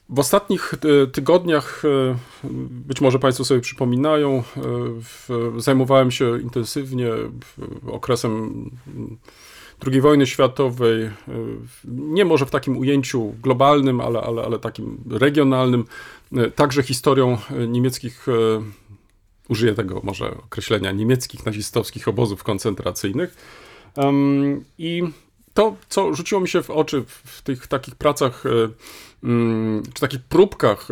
W ostatnich e, tygodniach, e, być może Państwo sobie przypominają, e, zajmowałem się intensywnie okresem II wojny światowej, e, nie może w takim ujęciu globalnym, ale, ale, ale takim regionalnym, e, także historią e, niemieckich, użyję tego może określenia, niemieckich nazistowskich obozów koncentracyjnych. I to, co rzuciło mi się w oczy w, tych takich pracach, mm, czy takich próbkach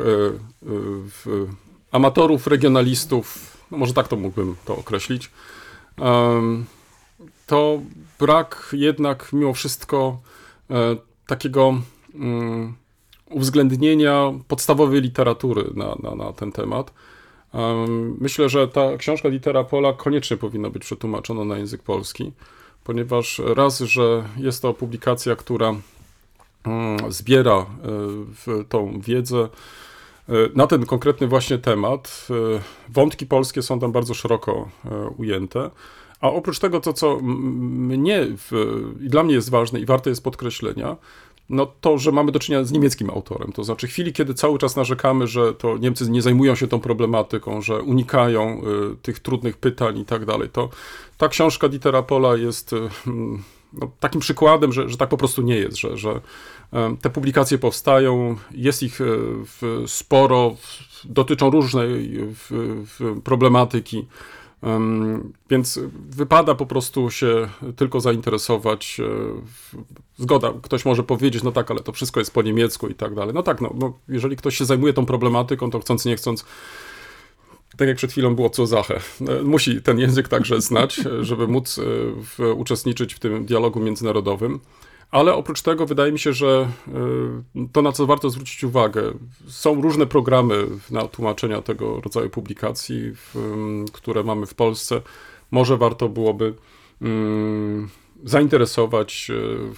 amatorów, regionalistów, no może tak to mógłbym to określić, to brak jednak mimo wszystko e, takiego mm, uwzględnienia podstawowej literatury na, na, na ten temat. Em, Myślę, że ta książka Litera Pola koniecznie powinna być przetłumaczona na język polski, ponieważ raz, że jest to publikacja, która mm, zbiera e, tą wiedzę e, na ten konkretny właśnie temat. Wątki polskie są tam bardzo szeroko ujęte. A oprócz tego, to co mnie w, dla mnie jest ważne i warte jest podkreślenia, no to, że mamy do czynienia z niemieckim autorem. To znaczy, chwili, kiedy cały czas narzekamy, że to Niemcy nie zajmują się tą problematyką, że unikają y, tych trudnych pytań i tak dalej, to ta książka Dietera Pola jest y, mm, no, takim przykładem, że, że tak po prostu nie jest, że, że te publikacje powstają, jest ich y, sporo, dotyczą różnej w problematyki. Więc wypada po prostu się tylko zainteresować. e, Zgoda, ktoś może powiedzieć, no tak, ale to wszystko jest po niemiecku i tak dalej. No tak, no, no, jeżeli ktoś się zajmuje tą problematyką, to chcąc nie chcąc, tak jak przed chwilą było co Zachę, e, musi ten język także znać, e, żeby móc w, uczestniczyć w tym dialogu międzynarodowym. Ale oprócz tego wydaje mi się, że e, to, na co warto zwrócić uwagę, są różne programy na tłumaczenia tego rodzaju publikacji, w, m, które mamy w Polsce. Może warto byłoby mm, zainteresować e,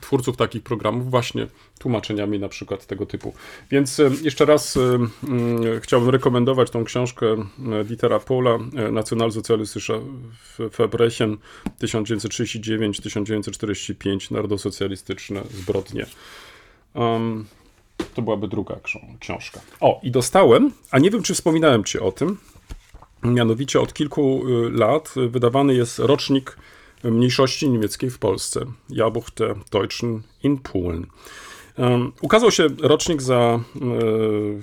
twórców takich programów właśnie tłumaczeniami na przykład tego typu. Więc e, jeszcze raz e, chciałbym rekomendować tą książkę e, Dietera Pola, e, Nationalsozialistische Verbrechen 1939-1945, narodosocjalistyczne zbrodnie. To byłaby druga ksią- książka. O, i dostałem, a nie wiem, czy wspominałem ci o tym, mianowicie od kilku y, lat wydawany jest rocznik mniejszości niemieckiej w Polsce. Jahrbuch der Deutschen in Polen. Ukazał się rocznik za, y,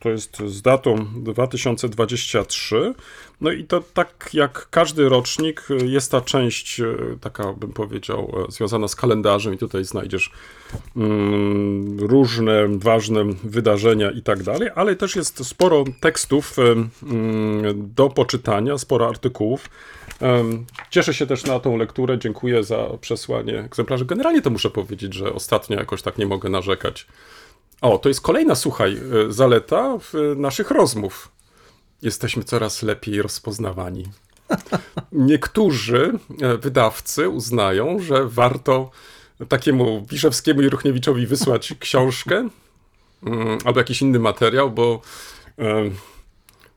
to jest z datą 2023. No i to tak jak każdy rocznik y, jest ta część y, taka, bym powiedział, y, związana z kalendarzem i tutaj znajdziesz mm, różne ważne wydarzenia i tak dalej, ale też jest sporo tekstów mm, do poczytania, sporo artykułów. Cieszę się też na tą lekturę, dziękuję za przesłanie egzemplarzy. Generalnie to muszę powiedzieć, że ostatnio jakoś tak nie mogę narzekać. O, to jest kolejna, słuchaj, zaleta naszych rozmów. Jesteśmy coraz lepiej rozpoznawani. Niektórzy e, wydawcy uznają, że warto takiemu Wiszewskiemu i Ruchniewiczowi wysłać książkę mm, albo jakiś inny materiał, bo, e,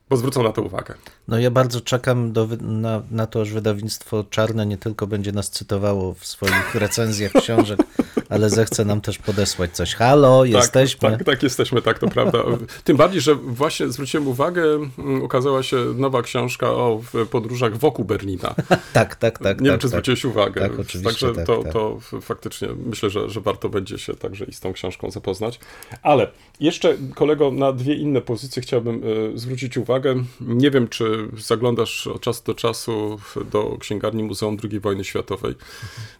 bo zwrócą na to uwagę. No ja bardzo czekam do, na, na to, aż wydawnictwo Czarne nie tylko będzie nas cytowało w swoich recenzjach książek, ale zechce nam też podesłać coś. Halo, jesteśmy. Tak, tak, tak, jesteśmy, tak, to prawda. Tym bardziej, że właśnie zwróciłem uwagę, mm, ukazała się nowa książka o podróżach wokół Berlina. tak, tak, tak. Nie tak, wiem, czy tak. zwróciłeś uwagę. Tak, oczywiście, Także tak, to, tak. to faktycznie myślę, że, że warto będzie się także i z tą książką zapoznać. Ale jeszcze, kolego, na dwie inne pozycje chciałbym e, zwrócić uwagę. Nie wiem, czy zaglądasz od czasu do czasu do księgarni Muzeum II Wojny Światowej.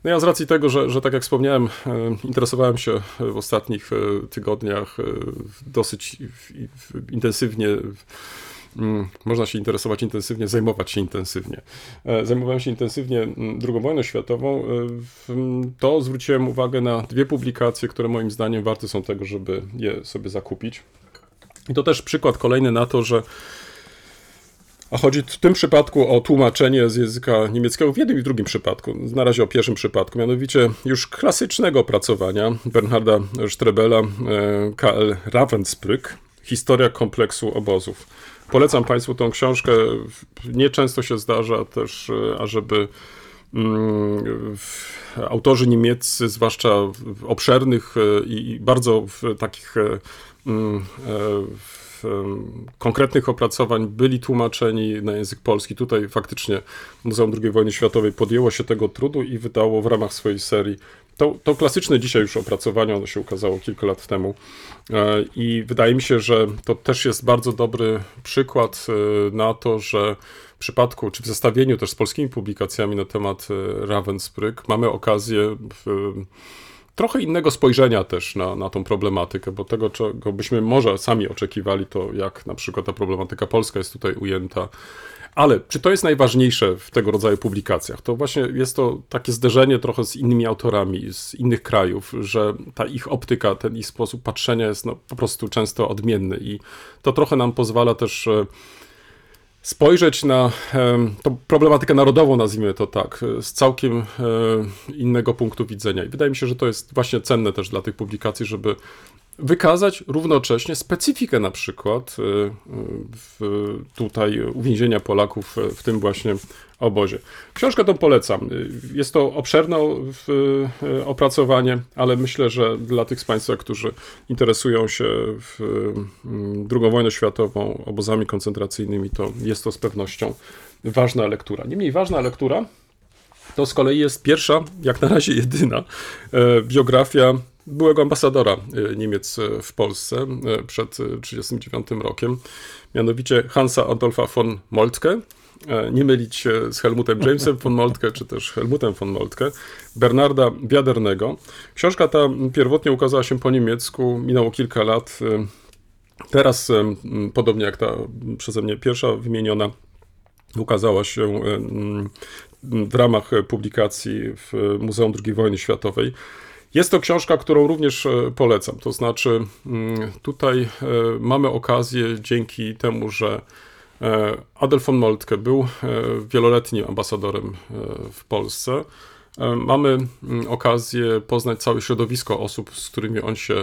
No ja z racji tego, że, że tak jak wspomniałem, e, interesowałem się w ostatnich e, tygodniach e, dosyć intensywnie Mm, można się interesować intensywnie, zajmować się intensywnie. E, Zajmowałem się intensywnie mm, II wojną światową, e, mm, to zwróciłem uwagę na dwie publikacje, które moim zdaniem warte są tego, żeby je sobie zakupić. I to też przykład kolejny na to, że a chodzi w tym przypadku o tłumaczenie z języka niemieckiego, w jednym i drugim przypadku. Na razie o pierwszym przypadku, mianowicie już klasycznego opracowania Bernharda Strebela, e, KL Ravensbrück, Historia kompleksu obozów. Polecam Państwu tą książkę. Nieczęsto się zdarza też, e, ażeby mm, autorzy niemieccy, zwłaszcza obszernych e, i bardzo takich mm, w, konkretnych opracowań byli tłumaczeni na język polski. Tutaj faktycznie Muzeum II Wojny Światowej podjęło się tego trudu i wydało w ramach swojej serii to, to klasyczne dzisiaj już opracowanie, ono się ukazało kilka lat temu E, i wydaje mi się, że to też jest bardzo dobry przykład e, na to, że w przypadku, czy w zestawieniu też z polskimi publikacjami na temat e, Ravensbrück mamy okazję w, trochę innego spojrzenia też na, na tą problematykę, bo tego, czego byśmy może sami oczekiwali, to jak na przykład ta problematyka polska jest tutaj ujęta. Ale czy to jest najważniejsze w tego rodzaju publikacjach? To właśnie jest to takie zderzenie trochę z innymi autorami z innych krajów, że ta ich optyka, ten ich sposób patrzenia jest no, po prostu często odmienny i to trochę nam pozwala też e, spojrzeć na tą problematykę narodową, nazwijmy to tak, e, z całkiem e, innego punktu widzenia. I wydaje mi się, że to jest właśnie cenne też dla tych publikacji, żeby wykazać równocześnie specyfikę na przykład e, tutaj uwięzienia Polaków w tym właśnie obozie. Książkę tą polecam. Jest to obszerne e, opracowanie, ale myślę, że dla tych z Państwa, którzy interesują się w, mm, II wojną światową, obozami koncentracyjnymi, to jest to z pewnością ważna lektura. Niemniej ważna lektura to z kolei jest pierwsza, jak na razie jedyna, e, biografia byłego ambasadora e, Niemiec w Polsce przed 1939 rokiem, mianowicie Hansa Adolfa von Moltke. E, Nie mylić się z Helmutem Jamesem von Moltke, czy też Helmutem von Moltke, Bernarda Wiadernego. Książka ta pierwotnie ukazała się po niemiecku, minęło kilka lat. e, Teraz, e, podobnie jak ta przeze mnie pierwsza wymieniona, ukazała się w ramach publikacji w Muzeum II Wojny Światowej. Jest to książka, którą również polecam. To znaczy, tutaj mamy okazję dzięki temu, że e, Adolf von Moltke był e, wieloletnim ambasadorem e, w Polsce. Mamy mm, okazję poznać całe środowisko osób, z którymi on się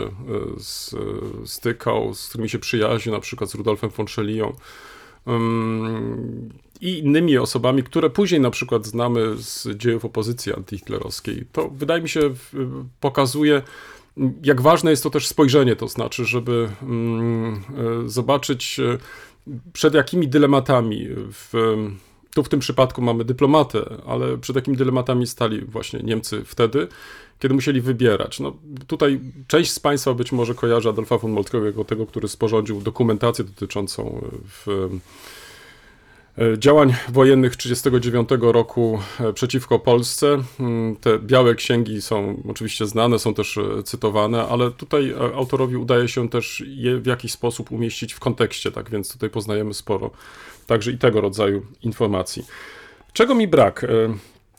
stykał, z którymi się przyjaźnił, na przykład z Rudolfem von Schellią ym, i innymi osobami, które później na przykład znamy z dziejów opozycji antyhitlerowskiej. To wydaje mi się pokazuje, jak ważne jest to też spojrzenie, to znaczy, żeby mm, zobaczyć przed jakimi dylematami w, tu w tym przypadku mamy dyplomatę, ale przed jakimi dylematami stali właśnie Niemcy wtedy, kiedy musieli wybierać. No, tutaj część z Państwa być może kojarzy Adolfa von Moltkego jako tego, który sporządził dokumentację dotyczącą e, w, działań wojennych 1939 roku e, przeciwko Polsce. Mm, Te białe księgi są oczywiście znane, są też e, cytowane, ale tutaj e, autorowi udaje się też je w jakiś sposób umieścić w kontekście, tak więc tutaj poznajemy sporo także i tego rodzaju informacji. Czego mi brak? E,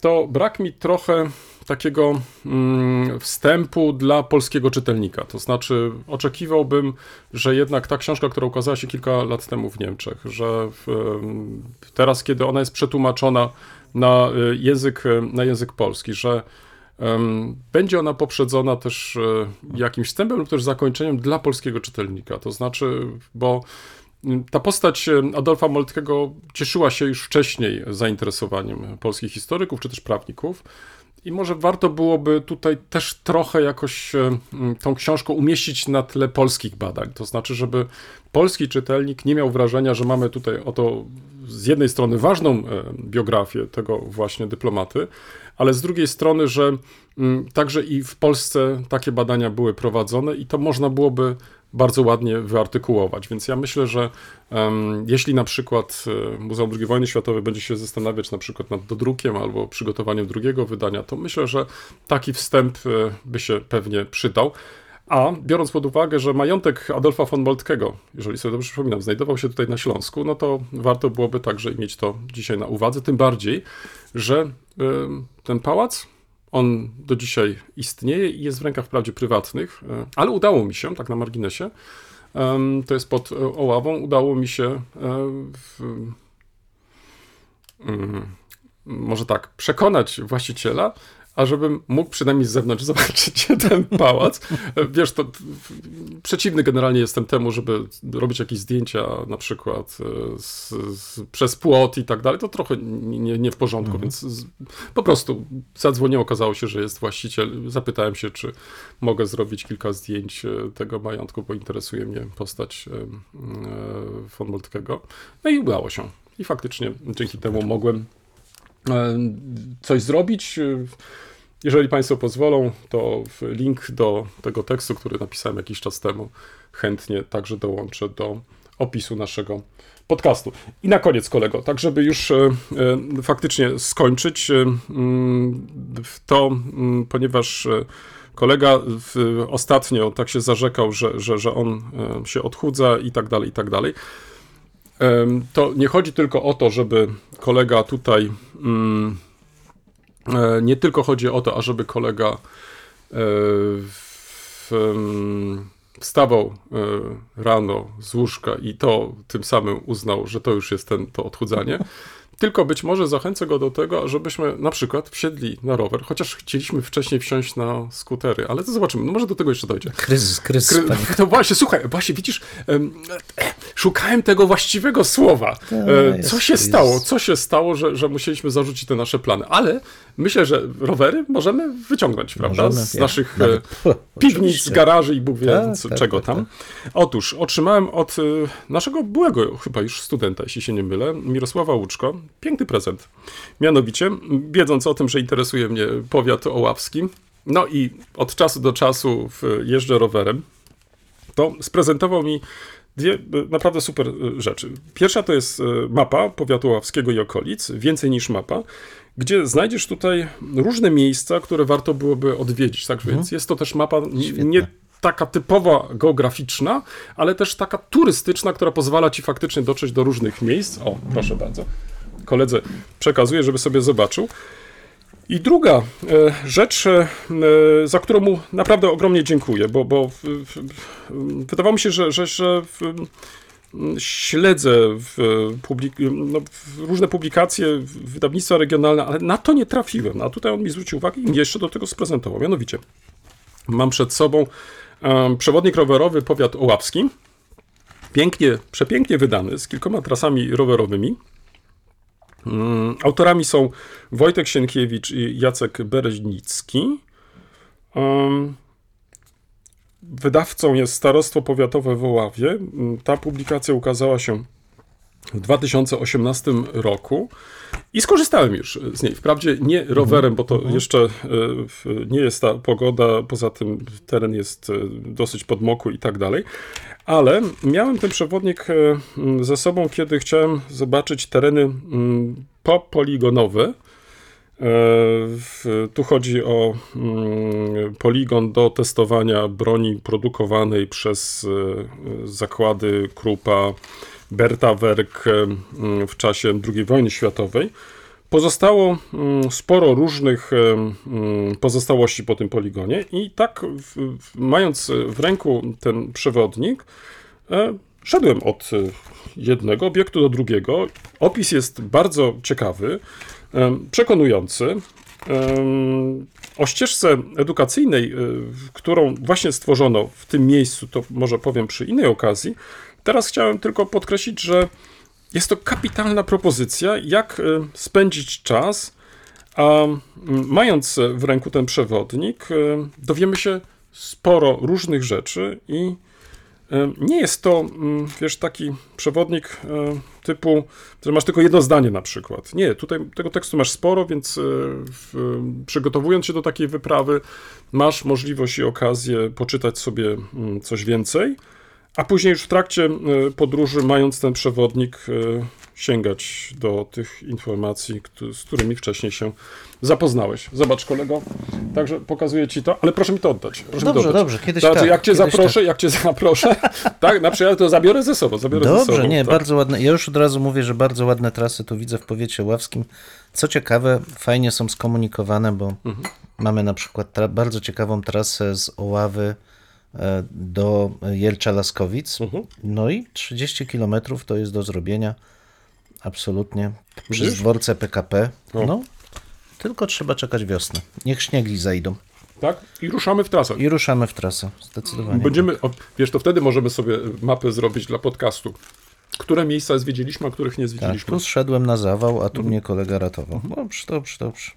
To brak mi trochę takiego mm, wstępu dla polskiego czytelnika. To znaczy, oczekiwałbym, że jednak ta książka, która ukazała się kilka lat temu w Niemczech, że teraz, kiedy ona jest przetłumaczona na e, język, e, na język polski, że będzie ona poprzedzona też e, jakimś wstępem lub też zakończeniem dla polskiego czytelnika. To znaczy, bo ta postać Adolfa Moltkego cieszyła się już wcześniej zainteresowaniem polskich historyków czy też prawników. I może warto byłoby tutaj też trochę jakoś e, tą książką umieścić na tle polskich badań. To znaczy, żeby polski czytelnik nie miał wrażenia, że mamy tutaj oto z jednej strony ważną e, biografię tego właśnie dyplomaty, ale z drugiej strony, że także i w Polsce takie badania były prowadzone i to można byłoby bardzo ładnie wyartykułować. Więc ja myślę, że em, jeśli na przykład e, Muzeum II wojny światowej będzie się zastanawiać na przykład nad dodrukiem albo przygotowaniem drugiego wydania, to myślę, że taki wstęp e, by się pewnie przydał. A biorąc pod uwagę, że majątek Adolfa von Moltkego, jeżeli sobie dobrze przypominam, znajdował się tutaj na Śląsku, no to warto byłoby także mieć to dzisiaj na uwadze. Tym bardziej, że y, ten pałac, on do dzisiaj istnieje i jest w rękach wprawdzie prywatnych, y, ale udało mi się, tak na marginesie, to jest pod y, Oławą, udało mi się y, w, mm, może tak, przekonać właściciela, ażebym mógł przynajmniej z zewnątrz zobaczyć ten pałac. Wiesz, to przeciwny generalnie jestem temu, żeby robić jakieś zdjęcia na przykład e, z, z, przez płot i tak dalej. To trochę nie, nie w porządku, więc z, po prostu zadzwoniłem, okazało się, że jest właściciel. Zapytałem się, czy mogę zrobić kilka zdjęć e, tego majątku, bo interesuje mnie postać e, von Moltkego. No i udało się. I faktycznie dzięki temu mogłem coś zrobić. Jeżeli Państwo pozwolą, to link do tego tekstu, który napisałem jakiś czas temu, chętnie także dołączę do opisu naszego podcastu. I na koniec, kolego, tak żeby już e, e, faktycznie skończyć e, mm, to, mm, ponieważ kolega ostatnio tak się zarzekał, że, że, że on się odchudza i tak dalej, i tak dalej. To nie chodzi tylko o to, żeby kolega tutaj. E, Nie tylko chodzi o to, ażeby kolega e, wstawał e, rano z łóżka i to tym samym uznał, że to już jest ten, to odchudzanie. Tylko być może zachęcę go do tego, żebyśmy na przykład wsiedli na rower, chociaż chcieliśmy wcześniej wsiąść na skutery, ale to zobaczymy. No może do tego jeszcze dojdzie. Kryzys, kryzys, Kry-. To właśnie, słuchaj, właśnie widzisz, em, e, szukałem tego właściwego słowa. E, jest Co się stało? Co się stało, że, że musieliśmy zarzucić te nasze plany? Ale myślę, że rowery możemy wyciągnąć, prawda? Możemy, Z naszych nawet- e, Puh, piwnic, oczywiście. garaży i Bóg wie Tak, co- tak, czego tak, tam. Otóż otrzymałem od e, naszego byłego chyba już studenta, jeśli się nie mylę, Mirosława Łuczko, piękny prezent. Mianowicie, wiedząc o tym, że interesuje mnie powiat oławski, no i od czasu do czasu jeżdżę rowerem, to sprezentował mi dwie e, naprawdę super e, rzeczy. Pierwsza to jest e, mapa powiatu ławskiego i okolic, więcej niż mapa, gdzie znajdziesz tutaj różne miejsca, które warto byłoby odwiedzić. Tak więc jest to też mapa Świetne. nie taka typowa geograficzna, ale też taka turystyczna, która pozwala ci faktycznie dotrzeć do różnych miejsc. O, proszę bardzo. Koledze przekazuję, żeby sobie zobaczył. I druga e, rzecz, e, e, za którą mu naprawdę ogromnie dziękuję, bo, bo wydawało mi się, że, że, że śledzę publik, no, różne publikacje, wydawnictwa regionalne, ale na to nie trafiłem. A tutaj on mi zwrócił uwagę i jeszcze do tego sprezentował. Mianowicie, mam przed sobą przewodnik rowerowy powiat ołapski, pięknie, przepięknie wydany, z kilkoma trasami rowerowymi. Mm, Autorami są Wojtek Sienkiewicz i Jacek Bereźnicki. Um, wydawcą jest Starostwo Powiatowe w Oławie. Mm, Ta publikacja ukazała się w 2018 roku i skorzystałem już z niej. Wprawdzie nie rowerem, bo to jeszcze e, nie jest ta pogoda, poza tym teren jest e, dosyć podmokły i tak dalej, ale miałem ten przewodnik e, m, ze sobą, kiedy chciałem zobaczyć tereny mm, popoligonowe. Tu chodzi o mm, poligon do testowania broni produkowanej przez zakłady Krupa, Berta Werk e, w czasie II wojny światowej. Pozostało sporo różnych e, pozostałości po tym poligonie i tak mając w ręku ten przewodnik, e, szedłem od jednego obiektu do drugiego. Opis jest bardzo ciekawy, przekonujący. O ścieżce edukacyjnej, którą właśnie stworzono w tym miejscu, to może powiem przy innej okazji. Teraz chciałem tylko podkreślić, że jest to kapitalna propozycja, jak e, spędzić czas, A mając w ręku ten przewodnik, e, dowiemy się sporo różnych rzeczy i e, nie jest to, wiesz, taki przewodnik typu, że masz tylko jedno zdanie na przykład. Nie, tutaj tego tekstu masz sporo, więc w, przygotowując się do takiej wyprawy, masz możliwość i okazję poczytać sobie coś więcej, a później już w trakcie e, podróży, mając ten przewodnik, e, sięgać do tych informacji, z którymi wcześniej się zapoznałeś. Zobacz, kolego, także pokazuję ci to, ale proszę mi to oddać. Proszę mi to Dobrze, oddać. dobrze, kiedyś Znaczy, tak, jak cię kiedyś zaproszę, jak cię zaproszę, tak, na przykład to zabiorę ze sobą, zabiorę ze sobą. Dobrze, nie, tak. bardzo ładne. Ja już od razu mówię, że bardzo ładne trasy tu widzę w powiecie ławskim. Co ciekawe, fajnie są skomunikowane, bo Mhm. mamy na przykład bardzo ciekawą trasę z Oławy do Jelcza Laskowic. Mhm. No i 30 kilometrów to jest do zrobienia. Absolutnie. Przez Widzisz? dworce PKP. O. No, tylko trzeba czekać wiosny. Niech śniegi zajdą. tak? I ruszamy w trasę. I ruszamy w trasę. Zdecydowanie. Będziemy, o, wiesz, to wtedy możemy sobie mapę zrobić dla podcastu. Które miejsca zwiedziliśmy, a których nie Tak, zwiedziliśmy. tu zszedłem na zawał, a Mhm. tu mnie kolega ratował. Dobrze, dobrze, dobrze.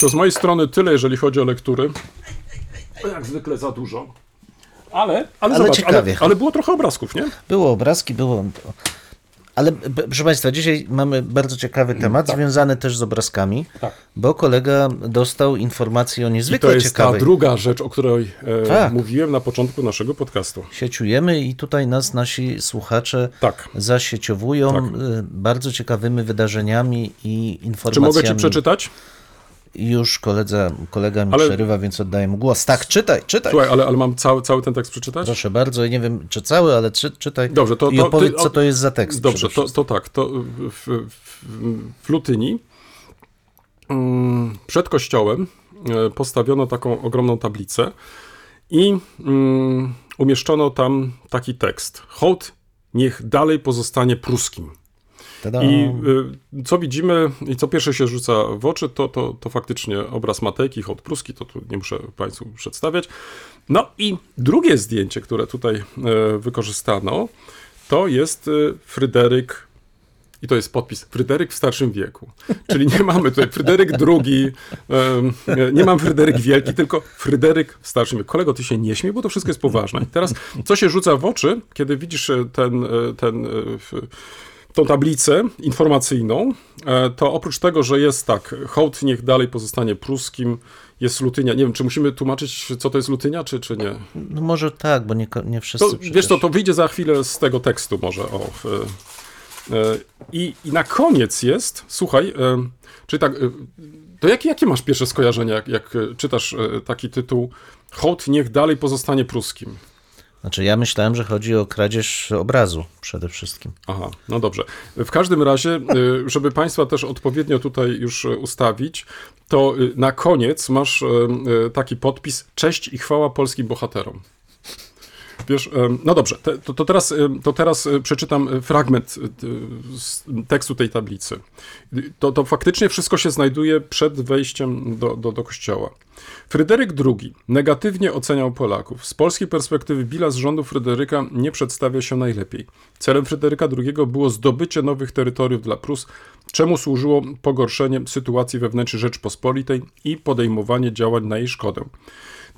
To z mojej strony tyle, jeżeli chodzi o lektury. Jak zwykle za dużo. Ale, ale, Ale zobacz, ciekawie. ale, ale było trochę obrazków, nie? Było obrazki, było. Ale proszę Państwa, dzisiaj mamy bardzo ciekawy temat, związany też z obrazkami, Tak. bo kolega dostał informację o niezwykle to jest ta ciekawej. druga rzecz, o której e, Tak. mówiłem na początku naszego podcastu. Sieciujemy i tutaj nas nasi słuchacze Tak. zasieciowują Tak. y, bardzo ciekawymi wydarzeniami i Czy informacjami. mogę ci przeczytać? Już koledza, kolega mi Ale- przerywa, więc oddaję mu głos. Tak, czytaj, czytaj. Słuchaj, ale, ale mam cały, cały ten tekst przeczytać? Proszę bardzo, nie wiem czy cały, ale czy, czytaj Dobrze, to- i to opowiedz, ty- co to jest za tekst. Dobrze, to, to tak. To w, w, w Lutyni mm, przed kościołem e, postawiono taką ogromną tablicę i mm, umieszczono tam taki tekst. Hołd niech dalej pozostanie pruskim. Tada. I y, co widzimy i co pierwsze się rzuca w oczy, to, to, to faktycznie obraz Matejki, hołd pruski, to tu nie muszę Państwu przedstawiać. No i drugie zdjęcie, które tutaj e, wykorzystano, to jest e, Fryderyk, i to jest podpis, Fryderyk w starszym wieku. Czyli nie mamy tutaj Fryderyk II, nie mam Fryderyk Wielki, tylko Fryderyk w starszym wieku. Kolego, ty się nie śmiej, bo to wszystko jest poważne. I teraz, co się rzuca w oczy, kiedy widzisz ten, ten, tą tablicę informacyjną, e, to oprócz tego, że jest tak, hołd niech dalej pozostanie pruskim, jest Lutynia. Nie wiem, czy musimy tłumaczyć, co to jest Lutynia, czy, czy nie? No może tak, bo nie, nie wszyscy To, przecież... wiesz co, to wyjdzie za chwilę z tego tekstu może. O, e, i, I na koniec jest, słuchaj, e, czyli tak, to jakie, jakie masz pierwsze skojarzenia, jak, jak czytasz taki tytuł Hołd niech dalej pozostanie pruskim? Znaczy ja myślałem, że chodzi o kradzież obrazu przede wszystkim. Aha, no dobrze. W każdym razie, y, żeby Państwa też odpowiednio tutaj już y, ustawić, to y, na koniec masz taki podpis Cześć i chwała polskim bohaterom. Wiesz, no dobrze, to, to, teraz, to teraz y, przeczytam y, fragment y, z tekstu tej tablicy. To, to faktycznie wszystko się znajduje przed wejściem do, do, do kościoła. Fryderyk II negatywnie oceniał Polaków. Z polskiej perspektywy bilans rządu Fryderyka nie przedstawia się najlepiej. Celem Fryderyka II było zdobycie nowych terytoriów dla Prus, czemu służyło pogorszenie sytuacji wewnętrznej Rzeczpospolitej i podejmowanie działań na jej szkodę.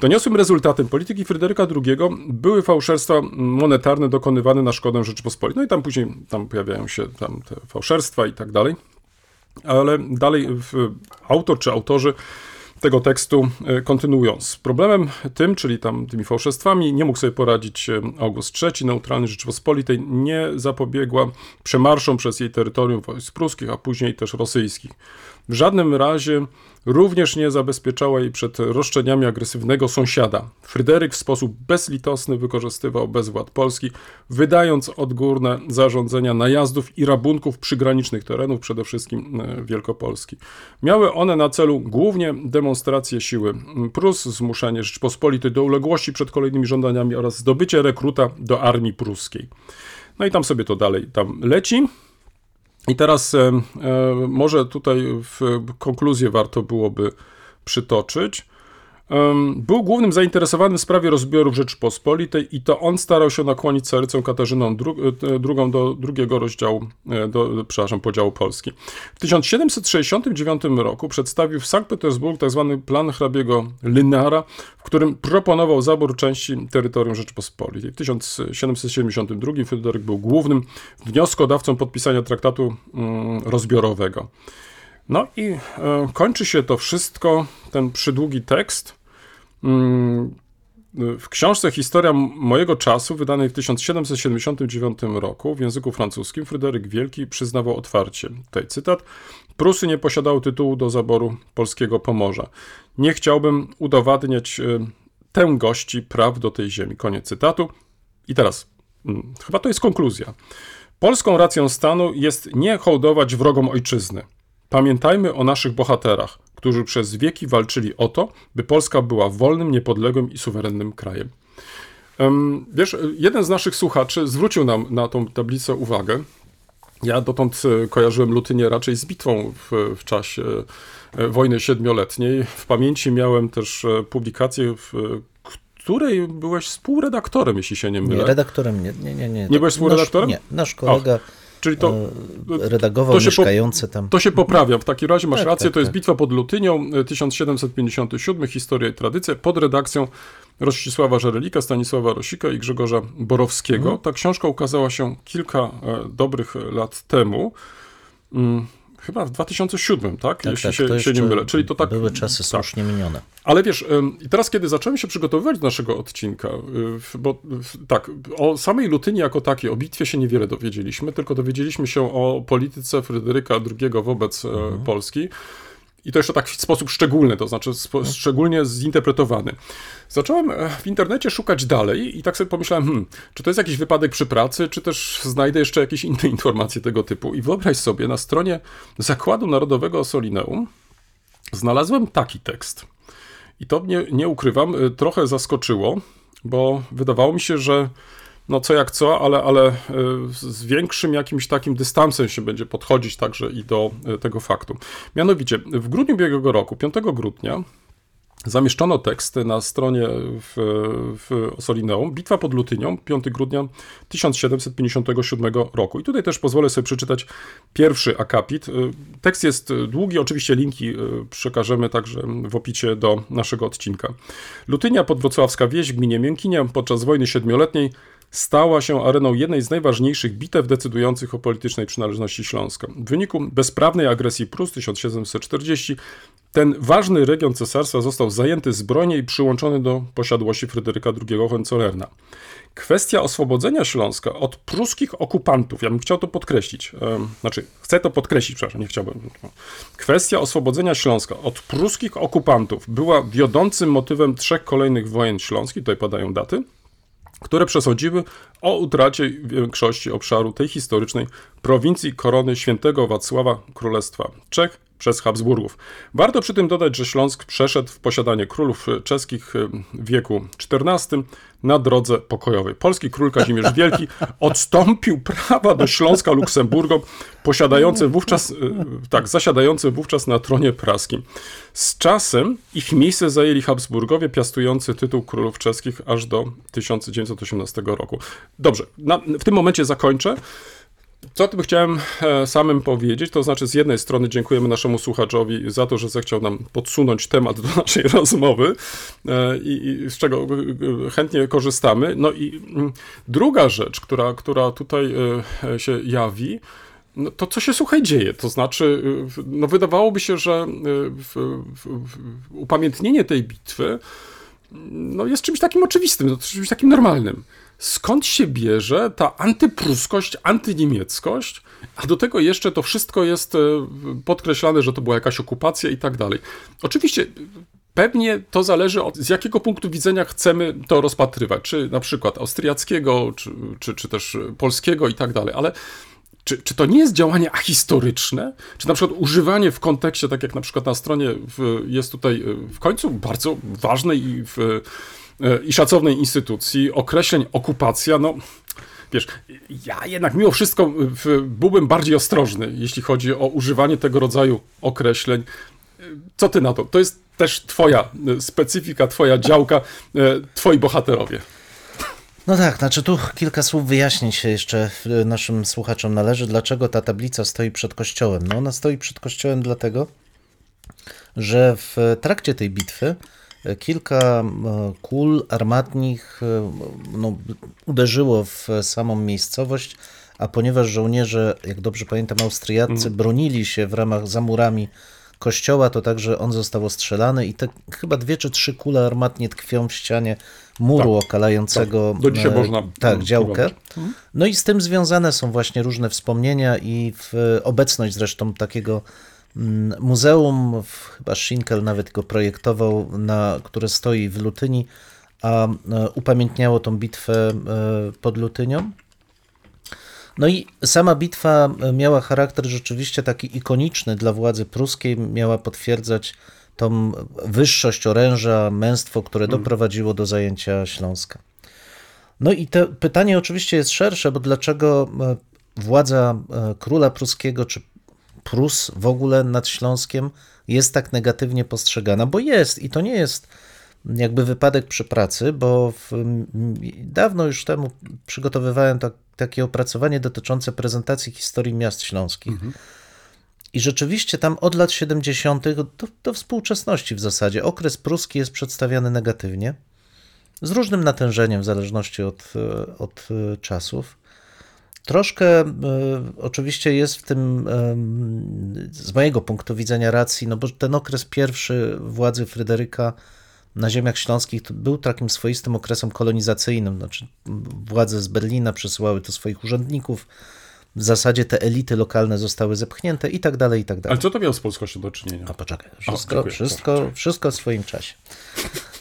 Doniosłym rezultatem polityki Fryderyka II były fałszerstwa monetarne dokonywane na szkodę Rzeczypospolitej. No i tam później tam pojawiają się tam te fałszerstwa i tak dalej. Ale dalej autor czy autorzy tego tekstu e, kontynuują. Z problemem tym, czyli tam tymi fałszerstwami, nie mógł sobie poradzić e, August III, neutralny Rzeczypospolitej, nie zapobiegła przemarszom przez jej terytorium wojsk pruskich, a później też rosyjskich. W żadnym razie również nie zabezpieczała jej przed roszczeniami agresywnego sąsiada. Fryderyk w sposób bezlitosny wykorzystywał bezwład Polski, wydając odgórne zarządzenia najazdów i rabunków przygranicznych terenów, przede wszystkim e, Wielkopolski. Miały one na celu głównie demonstrację siły Prus, zmuszenie Rzeczpospolitej do uległości przed kolejnymi żądaniami oraz zdobycie rekruta do armii pruskiej. No i tam sobie to dalej tam leci. I teraz e, e, może tutaj w konkluzję warto byłoby przytoczyć. Był głównym zainteresowanym w sprawie rozbiorów Rzeczypospolitej i to on starał się nakłonić carycą Katarzyną dru- e, drugą do drugiego rozdziału, e, do, przepraszam, podziału Polski. W 1769 roku przedstawił w Sankt Petersburg tzw. plan hrabiego Lynara, w którym proponował zabór części terytorium Rzeczypospolitej. W 1772 Fryderyk był głównym wnioskodawcą podpisania traktatu mm, rozbiorowego. No i e, kończy się to wszystko, ten przydługi tekst. Mm, w książce Historia mojego czasu, wydanej w 1779 roku w języku francuskim, Fryderyk Wielki przyznawał otwarcie, tutaj cytat, Prusy nie posiadały tytułu do zaboru polskiego Pomorza. Nie chciałbym udowadniać y, tę gości praw do tej ziemi. Koniec cytatu. I teraz, mm, chyba to jest konkluzja. Polską racją stanu jest nie hołdować wrogom ojczyzny. Pamiętajmy o naszych bohaterach, którzy przez wieki walczyli o to, by Polska była wolnym, niepodległym i suwerennym krajem. Em, Wiesz, jeden z naszych słuchaczy zwrócił nam na tą tablicę uwagę. Ja dotąd e, kojarzyłem Lutynię raczej z bitwą w, w czasie e, wojny siedmioletniej. W pamięci miałem też e, publikację, w której byłeś współredaktorem, jeśli się nie Nie, mylę. redaktorem nie. Nie, nie, nie. Nie byłeś współredaktorem? Nasz, nie, nasz kolega Czyli to, e, redagował to się mieszkający tam. To się poprawia. W takim razie masz Tak, rację, tak, to jest tak. Bitwa pod Lutynią, e, 1757, Historia i tradycja, pod redakcją Rościsława Żerelika, Stanisława Rosika i Grzegorza Borowskiego. Mhm. Ta książka ukazała się kilka e, dobrych lat temu. Chyba w 2007, tak? Tak, Jeśli tak, się, się nie mylę. Czyli to tak. Były czasy tak. słusznie minione. Ale wiesz, teraz, kiedy zacząłem się przygotowywać do naszego odcinka, y, bo tak, o samej Lutyni jako takiej, o bitwie się niewiele dowiedzieliśmy, tylko dowiedzieliśmy się o polityce Fryderyka II wobec e, Polski. I to jeszcze tak w sposób szczególny, to znaczy spo, szczególnie zinterpretowany. Zacząłem e, w internecie szukać dalej i tak sobie pomyślałem, hmm, czy to jest jakiś wypadek przy pracy, czy też znajdę jeszcze jakieś inne informacje tego typu. I wyobraź sobie, na stronie Zakładu Narodowego Solineum znalazłem taki tekst. I to mnie, nie ukrywam, y, trochę zaskoczyło, bo wydawało mi się, że no co jak co, ale, ale y, z większym jakimś takim dystansem się będzie podchodzić także i do y, tego faktu. Mianowicie, w grudniu ubiegłego roku, 5 grudnia, Zamieszczono tekst na stronie w, w Osolineum. Bitwa pod Lutynią, 5 grudnia 1757 roku. I tutaj też pozwolę sobie przeczytać pierwszy akapit. Tekst jest długi, oczywiście linki przekażemy także w opisie do naszego odcinka. Lutynia podwrocławska wieś w gminie Miękinia podczas wojny siedmioletniej stała się areną jednej z najważniejszych bitew decydujących o politycznej przynależności Śląska. W wyniku bezprawnej agresji Prus 1740 ten ważny region cesarstwa został zajęty zbrojnie i przyłączony do posiadłości Fryderyka II Hohenzollerna. Kwestia oswobodzenia Śląska od pruskich okupantów, ja bym chciał to podkreślić, znaczy chcę to podkreślić, przepraszam, nie chciałbym. Kwestia oswobodzenia Śląska od pruskich okupantów była wiodącym motywem trzech kolejnych wojen śląskich, tutaj padają daty, które przesądziły o utracie większości obszaru tej historycznej prowincji korony świętego Wacława Królestwa Czech przez Habsburgów. Warto przy tym dodać, że Śląsk przeszedł w posiadanie królów czeskich w wieku XIV na drodze pokojowej. Polski król Kazimierz Wielki odstąpił prawa do Śląska Luksemburgom, posiadające wówczas, e, tak, zasiadające wówczas na tronie praskim. Z czasem ich miejsce zajęli Habsburgowie, piastujący tytuł królów czeskich aż do 1918 roku. Dobrze, na, w tym momencie zakończę. Co o tym chciałem e, samym powiedzieć, to znaczy z jednej strony dziękujemy naszemu słuchaczowi za to, że zechciał nam podsunąć temat do naszej rozmowy e, i, i z czego e, chętnie korzystamy. No i mm, druga rzecz, która, która tutaj się jawi, no to co się słuchaj dzieje, to znaczy, no wydawałoby się, że w, w, w, upamiętnienie tej bitwy no jest czymś takim oczywistym, no, czymś takim normalnym. Skąd się bierze ta antypruskość, antyniemieckość, a do tego jeszcze to wszystko jest e, podkreślane, że to była jakaś okupacja i tak dalej. Oczywiście Pewnie to zależy od z jakiego punktu widzenia chcemy to rozpatrywać, czy na przykład austriackiego, czy, czy, czy też polskiego i tak dalej, ale czy, czy to nie jest działanie ahistoryczne? Czy na przykład używanie w kontekście, tak jak na przykład na stronie w, jest tutaj e, w końcu bardzo ważnej i, w, i szacownej instytucji określeń okupacja, no wiesz, ja jednak mimo wszystko byłbym bardziej ostrożny, jeśli chodzi o używanie tego rodzaju określeń. Co ty na to? To jest też twoja e, specyfika, twoja działka, e, twoi bohaterowie. No tak, znaczy tu kilka słów wyjaśnień się jeszcze naszym słuchaczom należy, dlaczego ta tablica stoi przed kościołem. No ona stoi przed kościołem dlatego, że w trakcie tej bitwy kilka y, kul armatnich y, no, uderzyło w samą miejscowość, a ponieważ żołnierze, jak dobrze pamiętam, Austriacy bronili się w ramach za murami kościoła, to także on został ostrzelany i te chyba dwie czy trzy kule armatnie tkwią w ścianie muru Tak, okalającego tak. Do dzisiaj e, można, tak, działkę. zobaczyć. No i z tym związane są właśnie różne wspomnienia i w, obecność zresztą takiego muzeum, w, chyba Schinkel nawet go projektował, na, które stoi w Lutyni, a e, upamiętniało tą bitwę e, pod Lutynią. No i sama bitwa e, miała charakter rzeczywiście taki ikoniczny dla władzy pruskiej, miała potwierdzać tą wyższość oręża, męstwo, które doprowadziło do zajęcia Śląska. No i to pytanie oczywiście jest szersze, bo dlaczego władza króla pruskiego, czy Prus w ogóle nad Śląskiem jest tak negatywnie postrzegana? Bo jest i to nie jest jakby wypadek przy pracy, bo w, dawno już temu przygotowywałem tak, takie opracowanie dotyczące prezentacji historii miast śląskich. I rzeczywiście tam od lat 70. Do, do współczesności w zasadzie okres pruski jest przedstawiany negatywnie, z różnym natężeniem w zależności od, e, od e, czasów. Troszkę e, oczywiście jest w tym e, z mojego punktu widzenia racji, no bo ten okres pierwszy władzy Fryderyka na ziemiach śląskich był takim swoistym okresem kolonizacyjnym. Znaczy, władze z Berlina przesyłały tu swoich urzędników, w zasadzie te elity lokalne zostały zepchnięte i tak dalej, i tak dalej. Ale co to miało z polskością do czynienia? A poczekaj, wszystko, dziękuję. wszystko, wszystko w swoim czasie.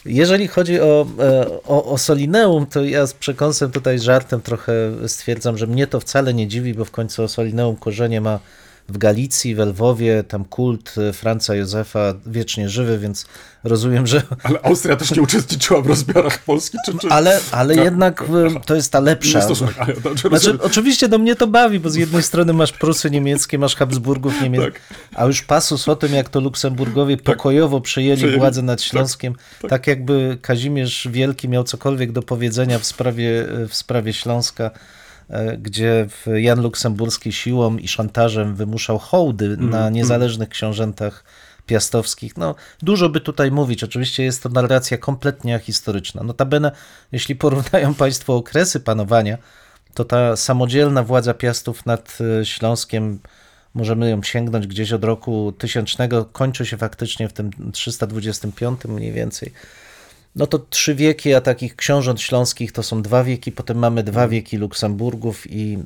Jeżeli chodzi o, e, o, o Solineum, to ja z przekąsem tutaj żartem trochę stwierdzam, że mnie to wcale nie dziwi, bo w końcu Osolineum korzenie ma w Galicji, w Lwowie, tam kult e, Franca Józefa wiecznie żywy, więc rozumiem, że... Ale Austria też nie uczestniczyła w rozbiorach Polski, czy... czy... Ale, ale jednak e, to jest ta lepsza. Stosunek, ale, znaczy, Znaczy, oczywiście do mnie to bawi, bo z jednej strony masz Prusy niemieckie, masz Habsburgów niemieckich, Tak. a już pasus o tym, jak to Luksemburgowie pokojowo przejęli, Przejęli. władzę nad Śląskiem, tak, jakby Kazimierz Wielki miał cokolwiek do powiedzenia w sprawie, w sprawie Śląska, gdzie w- Jan Luksemburski siłą i szantażem wymuszał hołdy Mm, na niezależnych książętach piastowskich. No, dużo by tutaj mówić. Oczywiście jest to narracja kompletnie ahistoryczna. Notabene, jeśli porównają Państwo okresy panowania, to ta samodzielna władza Piastów nad e, Śląskiem, możemy ją sięgnąć gdzieś od roku 1000, kończy się faktycznie w tym 325 mniej więcej. No to trzy wieki, a takich książąt śląskich to są dwa wieki, potem mamy dwa wieki Luksemburgów i e,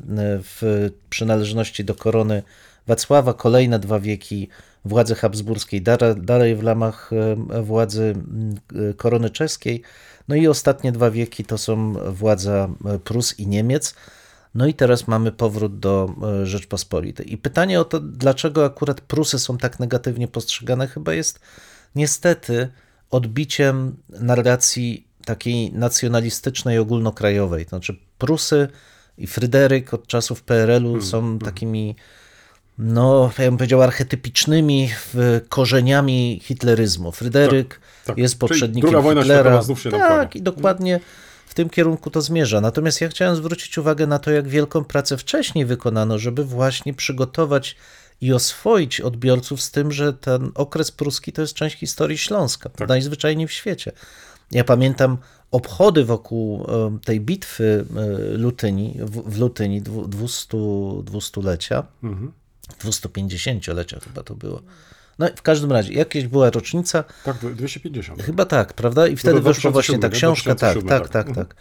w przynależności do korony Wacława kolejne dwa wieki władzy habsburskiej, dalej w ramach e, władzy e, korony czeskiej. No i ostatnie dwa wieki to są władza Prus i Niemiec. No i teraz mamy powrót do Rzeczpospolitej. I pytanie o to, dlaczego akurat Prusy są tak negatywnie postrzegane, chyba jest niestety odbiciem narracji takiej nacjonalistycznej, ogólnokrajowej. To znaczy Prusy i Fryderyk od czasów PRL-u są takimi, no, ja bym powiedział, archetypicznymi korzeniami hitleryzmu. Fryderyk tak. jest Czyli poprzednikiem druga wojna Hitlera. znów się tak, i dokładnie w tym kierunku to zmierza. Natomiast ja chciałem zwrócić uwagę na to, jak wielką pracę wcześniej wykonano, żeby właśnie przygotować i oswoić odbiorców z tym, że ten okres pruski to jest część historii Śląska, Tak. najzwyczajniej w świecie. Ja pamiętam obchody wokół e, tej bitwy e, Lutyni, w, Lutyni dwu- 200, 200-lecia, Mhm. 250-lecia chyba to było. No w każdym razie, jakieś była rocznica, Tak, 250. Chyba tak, prawda? I wtedy do weszła właśnie ta 2007, książka, tak, 2007, tak, tak. tak, tak.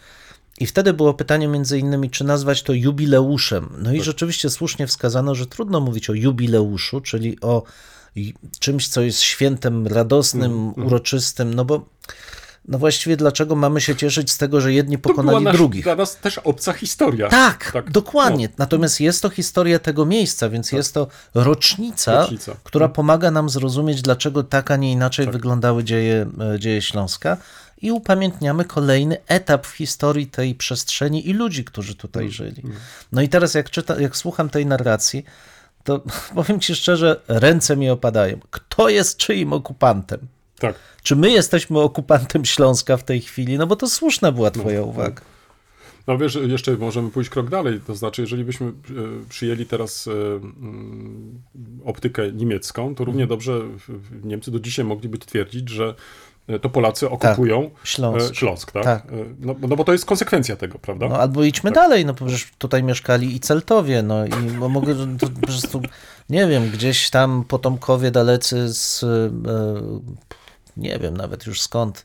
I wtedy było pytanie między innymi, czy nazwać to jubileuszem. No Tak. i rzeczywiście słusznie wskazano, że trudno mówić o jubileuszu, czyli o czymś, co jest świętem radosnym, Mhm, uroczystym, no bo no właściwie dlaczego mamy się cieszyć z tego, że jedni pokonali nasz, drugich? dla nas też obca historia. Tak, Tak, dokładnie. Natomiast jest to historia tego miejsca, więc jest to rocznica, Rocznica. która pomaga nam zrozumieć, dlaczego tak, a nie inaczej wyglądały dzieje, e, dzieje Śląska. I upamiętniamy kolejny etap w historii tej przestrzeni i ludzi, którzy tutaj żyli. No i teraz, jak, czyta, jak słucham tej narracji, to powiem ci szczerze, ręce mi opadają. Kto jest czyim okupantem? Tak. Czy my jesteśmy okupantem Śląska w tej chwili? No bo to słuszna była twoja uwaga. No wiesz, jeszcze możemy pójść krok dalej, to znaczy, jeżeli byśmy e, przyjęli teraz e, mm, optykę niemiecką, to równie dobrze w- w- Niemcy do dzisiaj mogliby twierdzić, że to Polacy okupują Śląsk. e, Śląsk tak? Tak. E, No, no bo to jest konsekwencja tego, prawda? No albo idźmy dalej, no przecież tutaj mieszkali i Celtowie, no i mogę to po prostu, nie wiem, gdzieś tam potomkowie dalecy z, e, nie wiem nawet już skąd,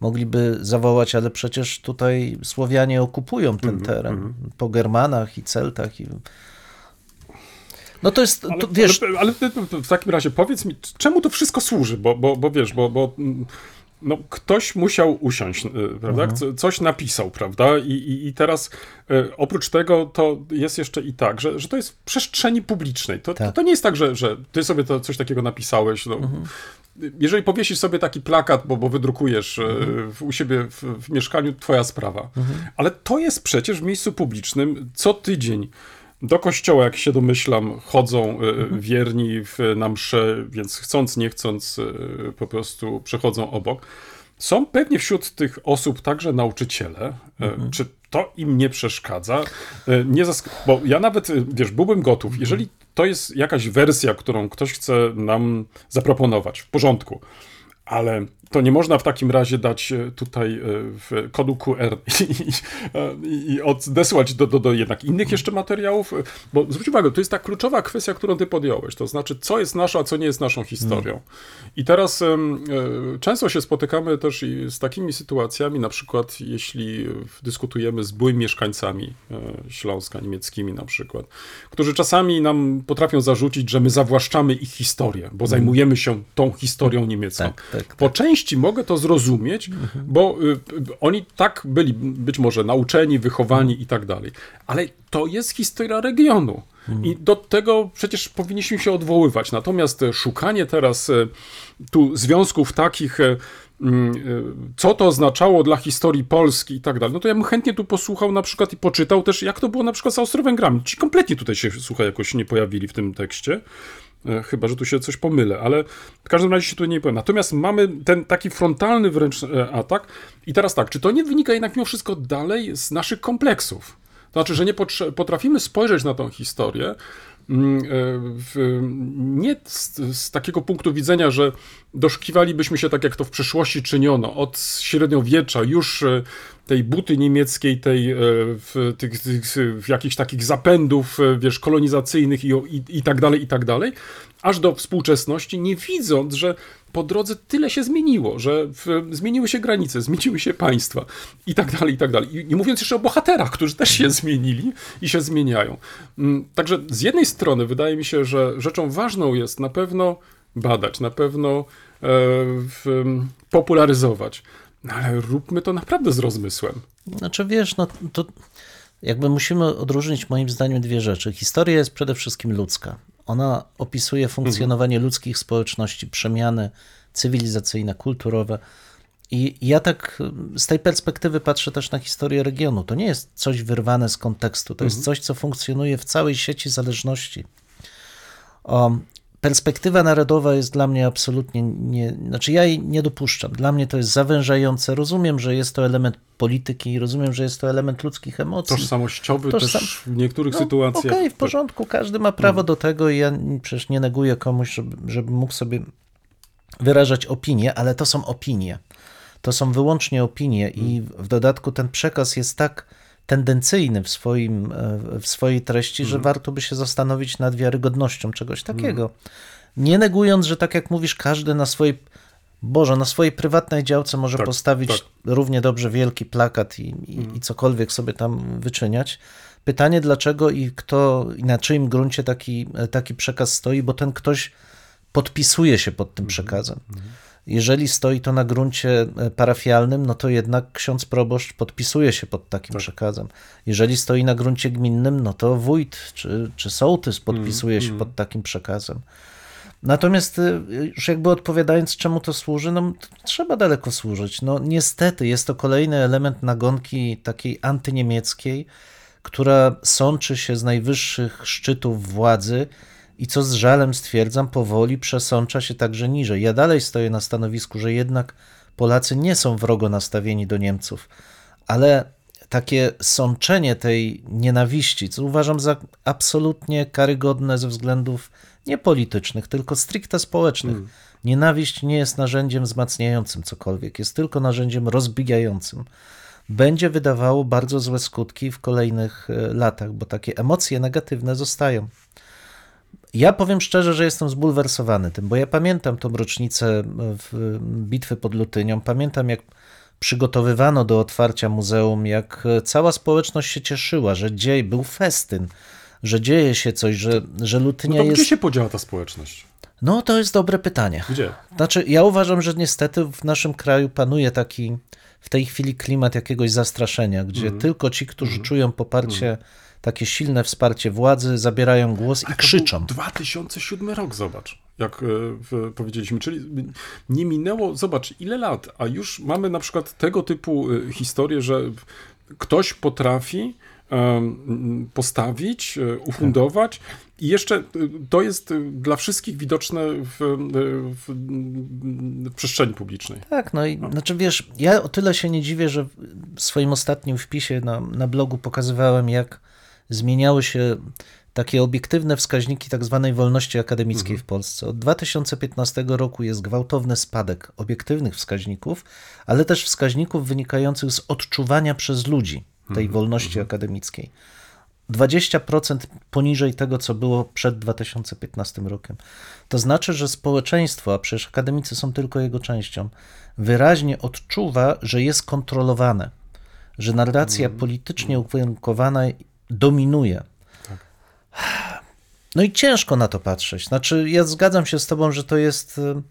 mogliby zawołać, ale przecież tutaj Słowianie okupują ten teren, po Germanach i Celtach i... No to jest, Ale, to, wiesz, ale, ale w takim razie powiedz mi, czemu to wszystko służy? Bo, bo, bo wiesz, bo, bo mm, no, ktoś musiał usiąść, y, prawda? Mhm. Co- Coś napisał, prawda? I, i, i teraz y, oprócz tego to jest jeszcze i tak, że, że to jest w przestrzeni publicznej. To, to, Tak. to nie jest tak, że, że ty sobie to coś takiego napisałeś. No. Mhm. Jeżeli powiesisz sobie taki plakat, bo, bo wydrukujesz y, Mhm. w, u siebie w, w mieszkaniu, twoja sprawa. Ale to jest przecież w miejscu publicznym co tydzień. Do kościoła, jak się domyślam, chodzą y, wierni w, na msze, więc chcąc, nie chcąc, y, po prostu przechodzą obok. Są pewnie wśród tych osób także nauczyciele. Y, Czy to im nie przeszkadza? Y, Nie zask- bo ja nawet, y, wiesz, byłbym gotów, jeżeli to jest jakaś wersja, którą ktoś chce nam zaproponować, w porządku. Ale to nie można w takim razie dać e, tutaj e, w kodu QR i, i, i odesłać do, do, do jednak innych jeszcze materiałów, e, bo zwróć uwagę, to jest ta kluczowa kwestia, którą ty podjąłeś, to znaczy co jest nasza, a co nie jest naszą historią. I teraz często się spotykamy też z takimi sytuacjami, na przykład jeśli dyskutujemy z byłymi mieszkańcami Śląska, niemieckimi na przykład, którzy czasami nam potrafią zarzucić, że my zawłaszczamy ich historię, bo zajmujemy się tą historią niemiecką. Tak, tak, Po części mogę to zrozumieć, bo y, oni tak byli być może nauczeni, wychowani i tak dalej. Ale to jest historia regionu. I do tego przecież powinniśmy się odwoływać. Natomiast e, szukanie teraz e, tu związków takich, e, mm, co to oznaczało dla historii Polski i tak dalej, no to ja bym chętnie tu posłuchał na przykład i poczytał też, jak to było na przykład z Austro-Węgrami. Ci kompletnie tutaj się, słuchaj, jakoś nie pojawili w tym tekście. E, Chyba, że tu się coś pomylę, ale w każdym razie się tu nie powiem. Natomiast mamy ten taki frontalny wręcz e, atak. I teraz tak, czy to nie wynika jednak mimo wszystko dalej z naszych kompleksów? To znaczy, że nie potrafimy spojrzeć na tą historię w, nie z, z takiego punktu widzenia, że doszukiwalibyśmy się tak, jak to w przeszłości czyniono, od średniowiecza już e, tej buty niemieckiej, tej e, w, tych, tych w jakichś takich zapędów, e, wiesz, kolonizacyjnych i, i, i tak dalej, i tak dalej, aż do współczesności, nie widząc, że po drodze tyle się zmieniło, że w, zmieniły się granice, zmieniły się państwa i tak dalej, i tak dalej. I nie mówiąc jeszcze o bohaterach, którzy też się zmienili i się zmieniają. Mm, Także z jednej strony wydaje mi się, że rzeczą ważną jest na pewno badać, na pewno e, w, popularyzować, no ale róbmy to naprawdę z rozmysłem. Znaczy wiesz, no to jakby musimy odróżnić moim zdaniem dwie rzeczy. Historia jest przede wszystkim ludzka. Ona opisuje funkcjonowanie ludzkich społeczności, przemiany cywilizacyjne, kulturowe. I ja tak z tej perspektywy patrzę też na historię regionu. To nie jest coś wyrwane z kontekstu, to jest coś, co funkcjonuje w całej sieci zależności. Perspektywa narodowa jest dla mnie absolutnie nie, znaczy ja jej nie dopuszczam. Dla mnie to jest zawężające. Rozumiem, że jest to element polityki, rozumiem, że jest to element ludzkich emocji. Tożsamościowy Tożsam- też w niektórych No, sytuacjach. Okej, w porządku, każdy ma prawo do tego i ja przecież nie neguję komuś, żeby, żeby mógł sobie wyrażać opinie, ale to są opinie. To są wyłącznie opinie i w dodatku ten przekaz jest tak tendencyjny w, swoim, e, w swojej treści, że warto by się zastanowić nad wiarygodnością czegoś takiego. Nie negując, że tak jak mówisz, każdy na swojej Boże, na swojej prywatnej działce może Tak, postawić tak. równie dobrze wielki plakat i, i, i cokolwiek sobie tam wyczyniać. Pytanie dlaczego i kto, i na czyim gruncie taki, taki przekaz stoi, bo ten ktoś podpisuje się pod tym przekazem. Jeżeli stoi to na gruncie e, parafialnym, no to jednak ksiądz proboszcz podpisuje się pod takim przekazem. Jeżeli stoi na gruncie gminnym, no to wójt czy, czy sołtys podpisuje się pod takim przekazem. Natomiast y, już jakby odpowiadając, czemu to służy, no trzeba daleko służyć. No niestety jest to kolejny element nagonki takiej antyniemieckiej, która sączy się z najwyższych szczytów władzy i co z żalem stwierdzam, powoli przesącza się także niżej. Ja dalej stoję na stanowisku, że jednak Polacy nie są wrogo nastawieni do Niemców, ale takie sączenie tej nienawiści, co uważam za absolutnie karygodne ze względów nie politycznych, tylko stricte społecznych. Nienawiść nie jest narzędziem wzmacniającym cokolwiek, jest tylko narzędziem rozbijającym. Będzie wydawało bardzo złe skutki w kolejnych e, latach, bo takie emocje negatywne zostają. Ja powiem szczerze, że jestem zbulwersowany tym, bo ja pamiętam tą rocznicę w bitwy pod Lutynią, pamiętam jak przygotowywano do otwarcia muzeum, jak cała społeczność się cieszyła, że dzieje, był festyn, że dzieje się coś, że, że No Lutynia to jest... gdzie się podziała ta społeczność? No to jest dobre pytanie. Gdzie? Znaczy, ja uważam, że niestety w naszym kraju panuje taki w tej chwili klimat jakiegoś zastraszenia, gdzie tylko ci, którzy czują poparcie, takie silne wsparcie władzy, zabierają głos i krzyczą. był 2007 rok, zobacz, jak e, powiedzieliśmy. Czyli nie minęło, zobacz, ile lat, a już mamy na przykład tego typu e, historie, że ktoś potrafi em, postawić, e, ufundować i jeszcze e, to jest e, dla wszystkich widoczne w, e, w, w przestrzeni publicznej. Tak, no i znaczy wiesz, ja o tyle się nie dziwię, że w swoim ostatnim wpisie na, na blogu pokazywałem, jak zmieniały się takie obiektywne wskaźniki tak zwanej wolności akademickiej w Polsce. Od 2015 roku jest gwałtowny spadek obiektywnych wskaźników, ale też wskaźników wynikających z odczuwania przez ludzi tej wolności akademickiej. 20% poniżej tego, co było przed 2015 rokiem. To znaczy, że społeczeństwo, a przecież akademicy są tylko jego częścią, wyraźnie odczuwa, że jest kontrolowane, że narracja politycznie ukierunkowana dominuje. No i ciężko na to patrzeć. Znaczy, ja zgadzam się z Tobą, że to jest y,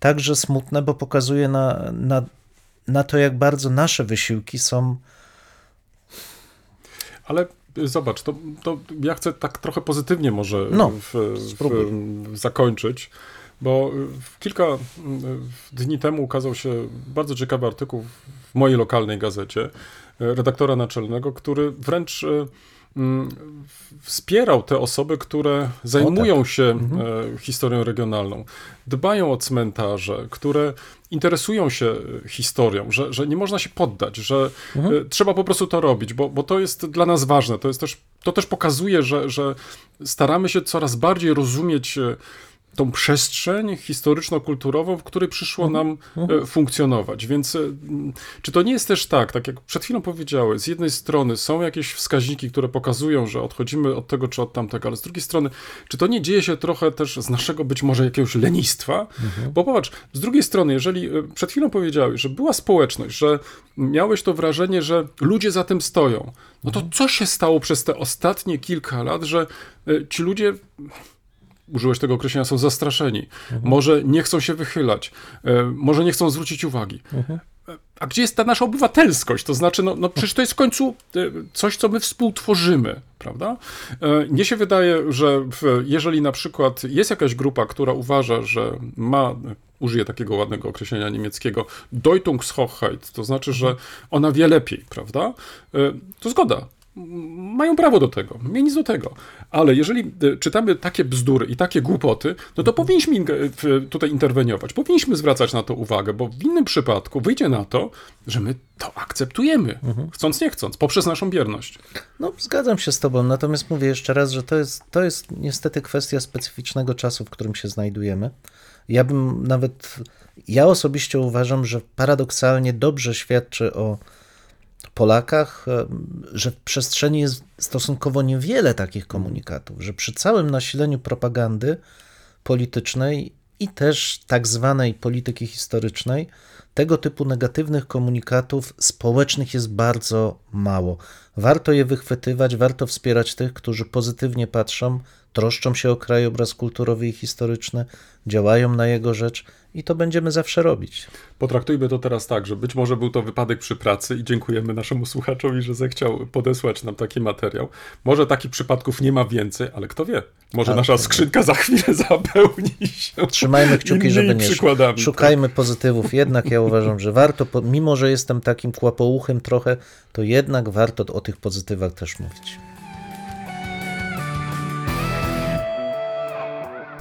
także smutne, bo pokazuje na, na, na to, jak bardzo nasze wysiłki są. Ale zobacz, to, to ja chcę tak trochę pozytywnie może No, w, w, zakończyć, bo kilka dni temu ukazał się bardzo ciekawy artykuł w mojej lokalnej gazecie y, redaktora naczelnego, który wręcz y, wspierał te osoby, które zajmują się e, historią regionalną, dbają o cmentarze, które interesują się e, historią, że, że nie można się poddać, że e, trzeba po prostu to robić, bo, bo to jest dla nas ważne. To, jest też, to też pokazuje, że, że staramy się coraz bardziej rozumieć tą przestrzeń historyczno-kulturową, w której przyszło nam e, funkcjonować. Więc e, czy to nie jest też tak, tak jak przed chwilą powiedziałeś, z jednej strony są jakieś wskaźniki, które pokazują, że odchodzimy od tego czy od tamtego, ale z drugiej strony, czy to nie dzieje się trochę też z naszego być może jakiegoś lenistwa? Bo popatrz, z drugiej strony, jeżeli e, przed chwilą powiedziałeś, że była społeczność, że miałeś to wrażenie, że ludzie za tym stoją, no to co się stało przez te ostatnie kilka lat, że ci ludzie użyłeś tego określenia, są zastraszeni. Może nie chcą się wychylać, e, może nie chcą zwrócić uwagi. E, A gdzie jest ta nasza obywatelskość? To znaczy, no, no przecież to jest w końcu e, coś, co my współtworzymy, prawda? Mnie się wydaje, że w, jeżeli na przykład jest jakaś grupa, która uważa, że ma użyję takiego ładnego określenia niemieckiego, Deutungshochheit, to znaczy, że ona wie lepiej, prawda? To zgoda. Mają prawo do tego, mnie nic do tego. Ale jeżeli e, czytamy takie bzdury i takie głupoty, no to powinniśmy tutaj interweniować, powinniśmy zwracać na to uwagę, bo w innym przypadku wyjdzie na to, że my to akceptujemy, chcąc nie chcąc, poprzez naszą bierność. No, zgadzam się z Tobą, natomiast mówię jeszcze raz, że to jest, to jest niestety kwestia specyficznego czasu, w którym się znajdujemy. Ja bym nawet, ja osobiście uważam, że paradoksalnie dobrze świadczy o Polakach, e, że w przestrzeni jest stosunkowo niewiele takich komunikatów, że przy całym nasileniu propagandy politycznej i też tak zwanej polityki historycznej, tego typu negatywnych komunikatów społecznych jest bardzo mało. Warto je wychwytywać, warto wspierać tych, którzy pozytywnie patrzą, troszczą się o krajobraz kulturowy i historyczny, działają na jego rzecz i to będziemy zawsze robić. Potraktujmy to teraz tak, że być może był to wypadek przy pracy i dziękujemy naszemu słuchaczowi, że zechciał podesłać nam taki materiał. Może takich przypadków nie ma więcej, ale kto wie, może Ale nasza to- skrzynka za chwilę zapełni się. Trzymajmy kciuki, żeby nie przykładami. Szukajmy pozytywów. Jednak ja uważam, że warto, mimo że jestem takim kłapouchem trochę, to jednak warto o tych pozytywach też mówić.